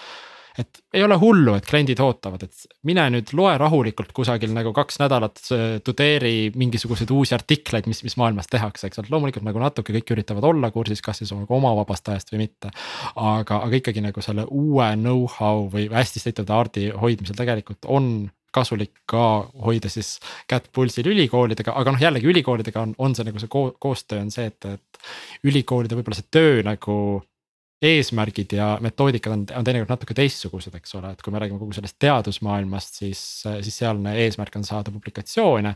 et ei ole hullu, et kliendid ootavad, et mine nüüd loe rahulikult kusagil nagu kaks nädalat, tudeeri mingisuguseid uusi artikleid, mis, mis maailmas tehakse, eks ole, loomulikult nagu natuke kõik üritavad olla kursis, kas siis nagu oma vabast ajast või mitte. aga, aga ikkagi nagu selle uue know-how või hästi state of the art'i hoidmisel tegelikult on kasulik ka hoida siis kätt pulsil ülikoolidega, aga noh, jällegi ülikoolidega on, on see nagu see ko koostöö on see, et, et ülikoolide võib-olla see töö nagu eesmärgid ja metoodikad on, on teinekord natuke teistsugused, eks ole, et kui me räägime kogu sellest teadusmaailmast, siis, siis sealne eesmärk on saada publikatsioone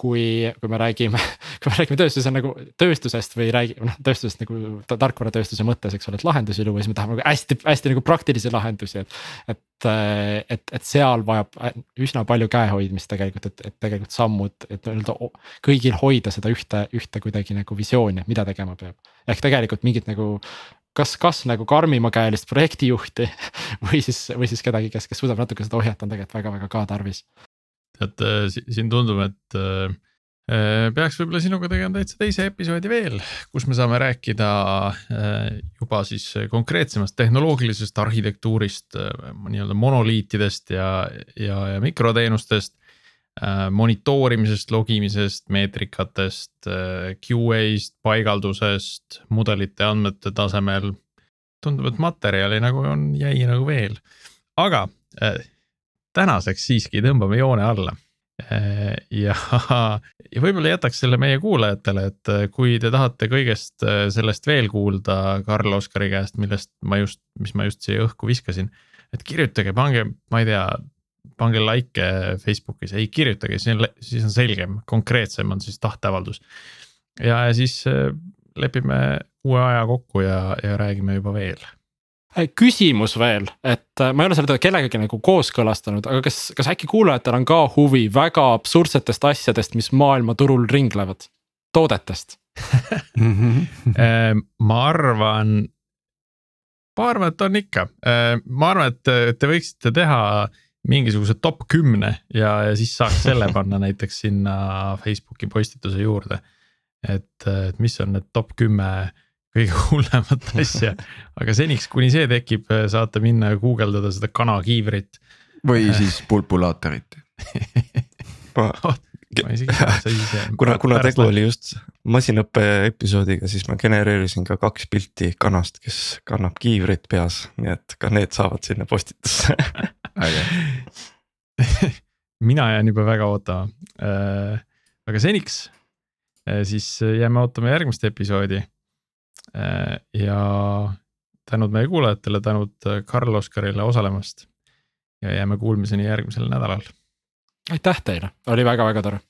kui, kui me räägime, *laughs* kui me räägime tööstuse nagu tööstusest või räägime noh tööstusest nagu tarkvaratööstuse mõttes, eks ole, et lahendusi luua, siis me tahame nagu hästi, hästi nagu praktilisi lahendusi, et. et, et, et seal vajab üsna palju käehoidmist tegelikult, et, et tegelikult sammud, et nii-öelda kõigil hoida seda ühte, ühte kuidagi nagu visiooni, mida tegema peab. ehk tegelikult mingit nagu kas, kas nagu karmimakäelist projektijuhti *laughs* või siis, või siis kedagi, kes, kes suudab natuke seda ohjata, on tegelikult väga-väga ka tarvis et äh, siin tundub, et äh, äh, peaks võib-olla sinuga tegema täitsa teise episoodi veel, kus me saame rääkida juba siis konkreetsemast tehnoloogilisest arhitektuurist, nii-öelda monoliitidest ja, ja, ja mikroteenustest. monitoorimisest, logimisest, meetrikatest, QA-st, paigaldusest, mudelite andmete tasemel. tundub, et materjali nagu on, jäi nagu veel, aga tänaseks siiski tõmbame joone alla. Äh, ja, *laughs* ja võib-olla jätaks selle meie kuulajatele, et äh, kui te tahate kõigest äh, sellest veel kuulda Karl Oskari käest, millest ma just, mis ma just siia õhku viskasin. et kirjutage, pange, ma ei tea, pange like Facebookis, ei kirjutage, siis on, selgem, konkreetsem on siis tahteavaldus. ja, siis lepime uue aja kokku ja, ja räägime juba veel küsimus veel, et äh, ma ei ole seda kellegagi nagu kooskõlastanud, aga kas, kas äkki kuulajatel on ka huvi väga absurdsetest asjadest, mis maailmaturul ringlevad, toodetest. *laughs* Äh, ma arvan, ma arvan, et on ikka, ma arvan, et te võiksite teha mingisuguse top kümne ja, ja siis saaks selle panna *laughs* näiteks sinna Facebooki postituse juurde. et, et mis on need top kümme kõige hullemat *laughs* asja, aga seniks, kuni see tekib, saate minna ja guugeldada seda kanakiivrit. või siis pulpulaatorit. *laughs* *laughs* Kuna, kuna tegu oli just masinõppe episoodiga, siis ma genereerisin ka kaks pilti kanast, kes kannab kiivrit peas, nii et ka need saavad sinna postitusse. Mina jään juba väga ootama. Äh, aga seniks äh, siis jääme ootama järgmist episoodi ja tänud meie kuulajatele, tänud äh, Karl Oskarile osalemast. ja jääme kuulmiseni järgmisel nädalal. aitäh teile, oli väga-väga tore.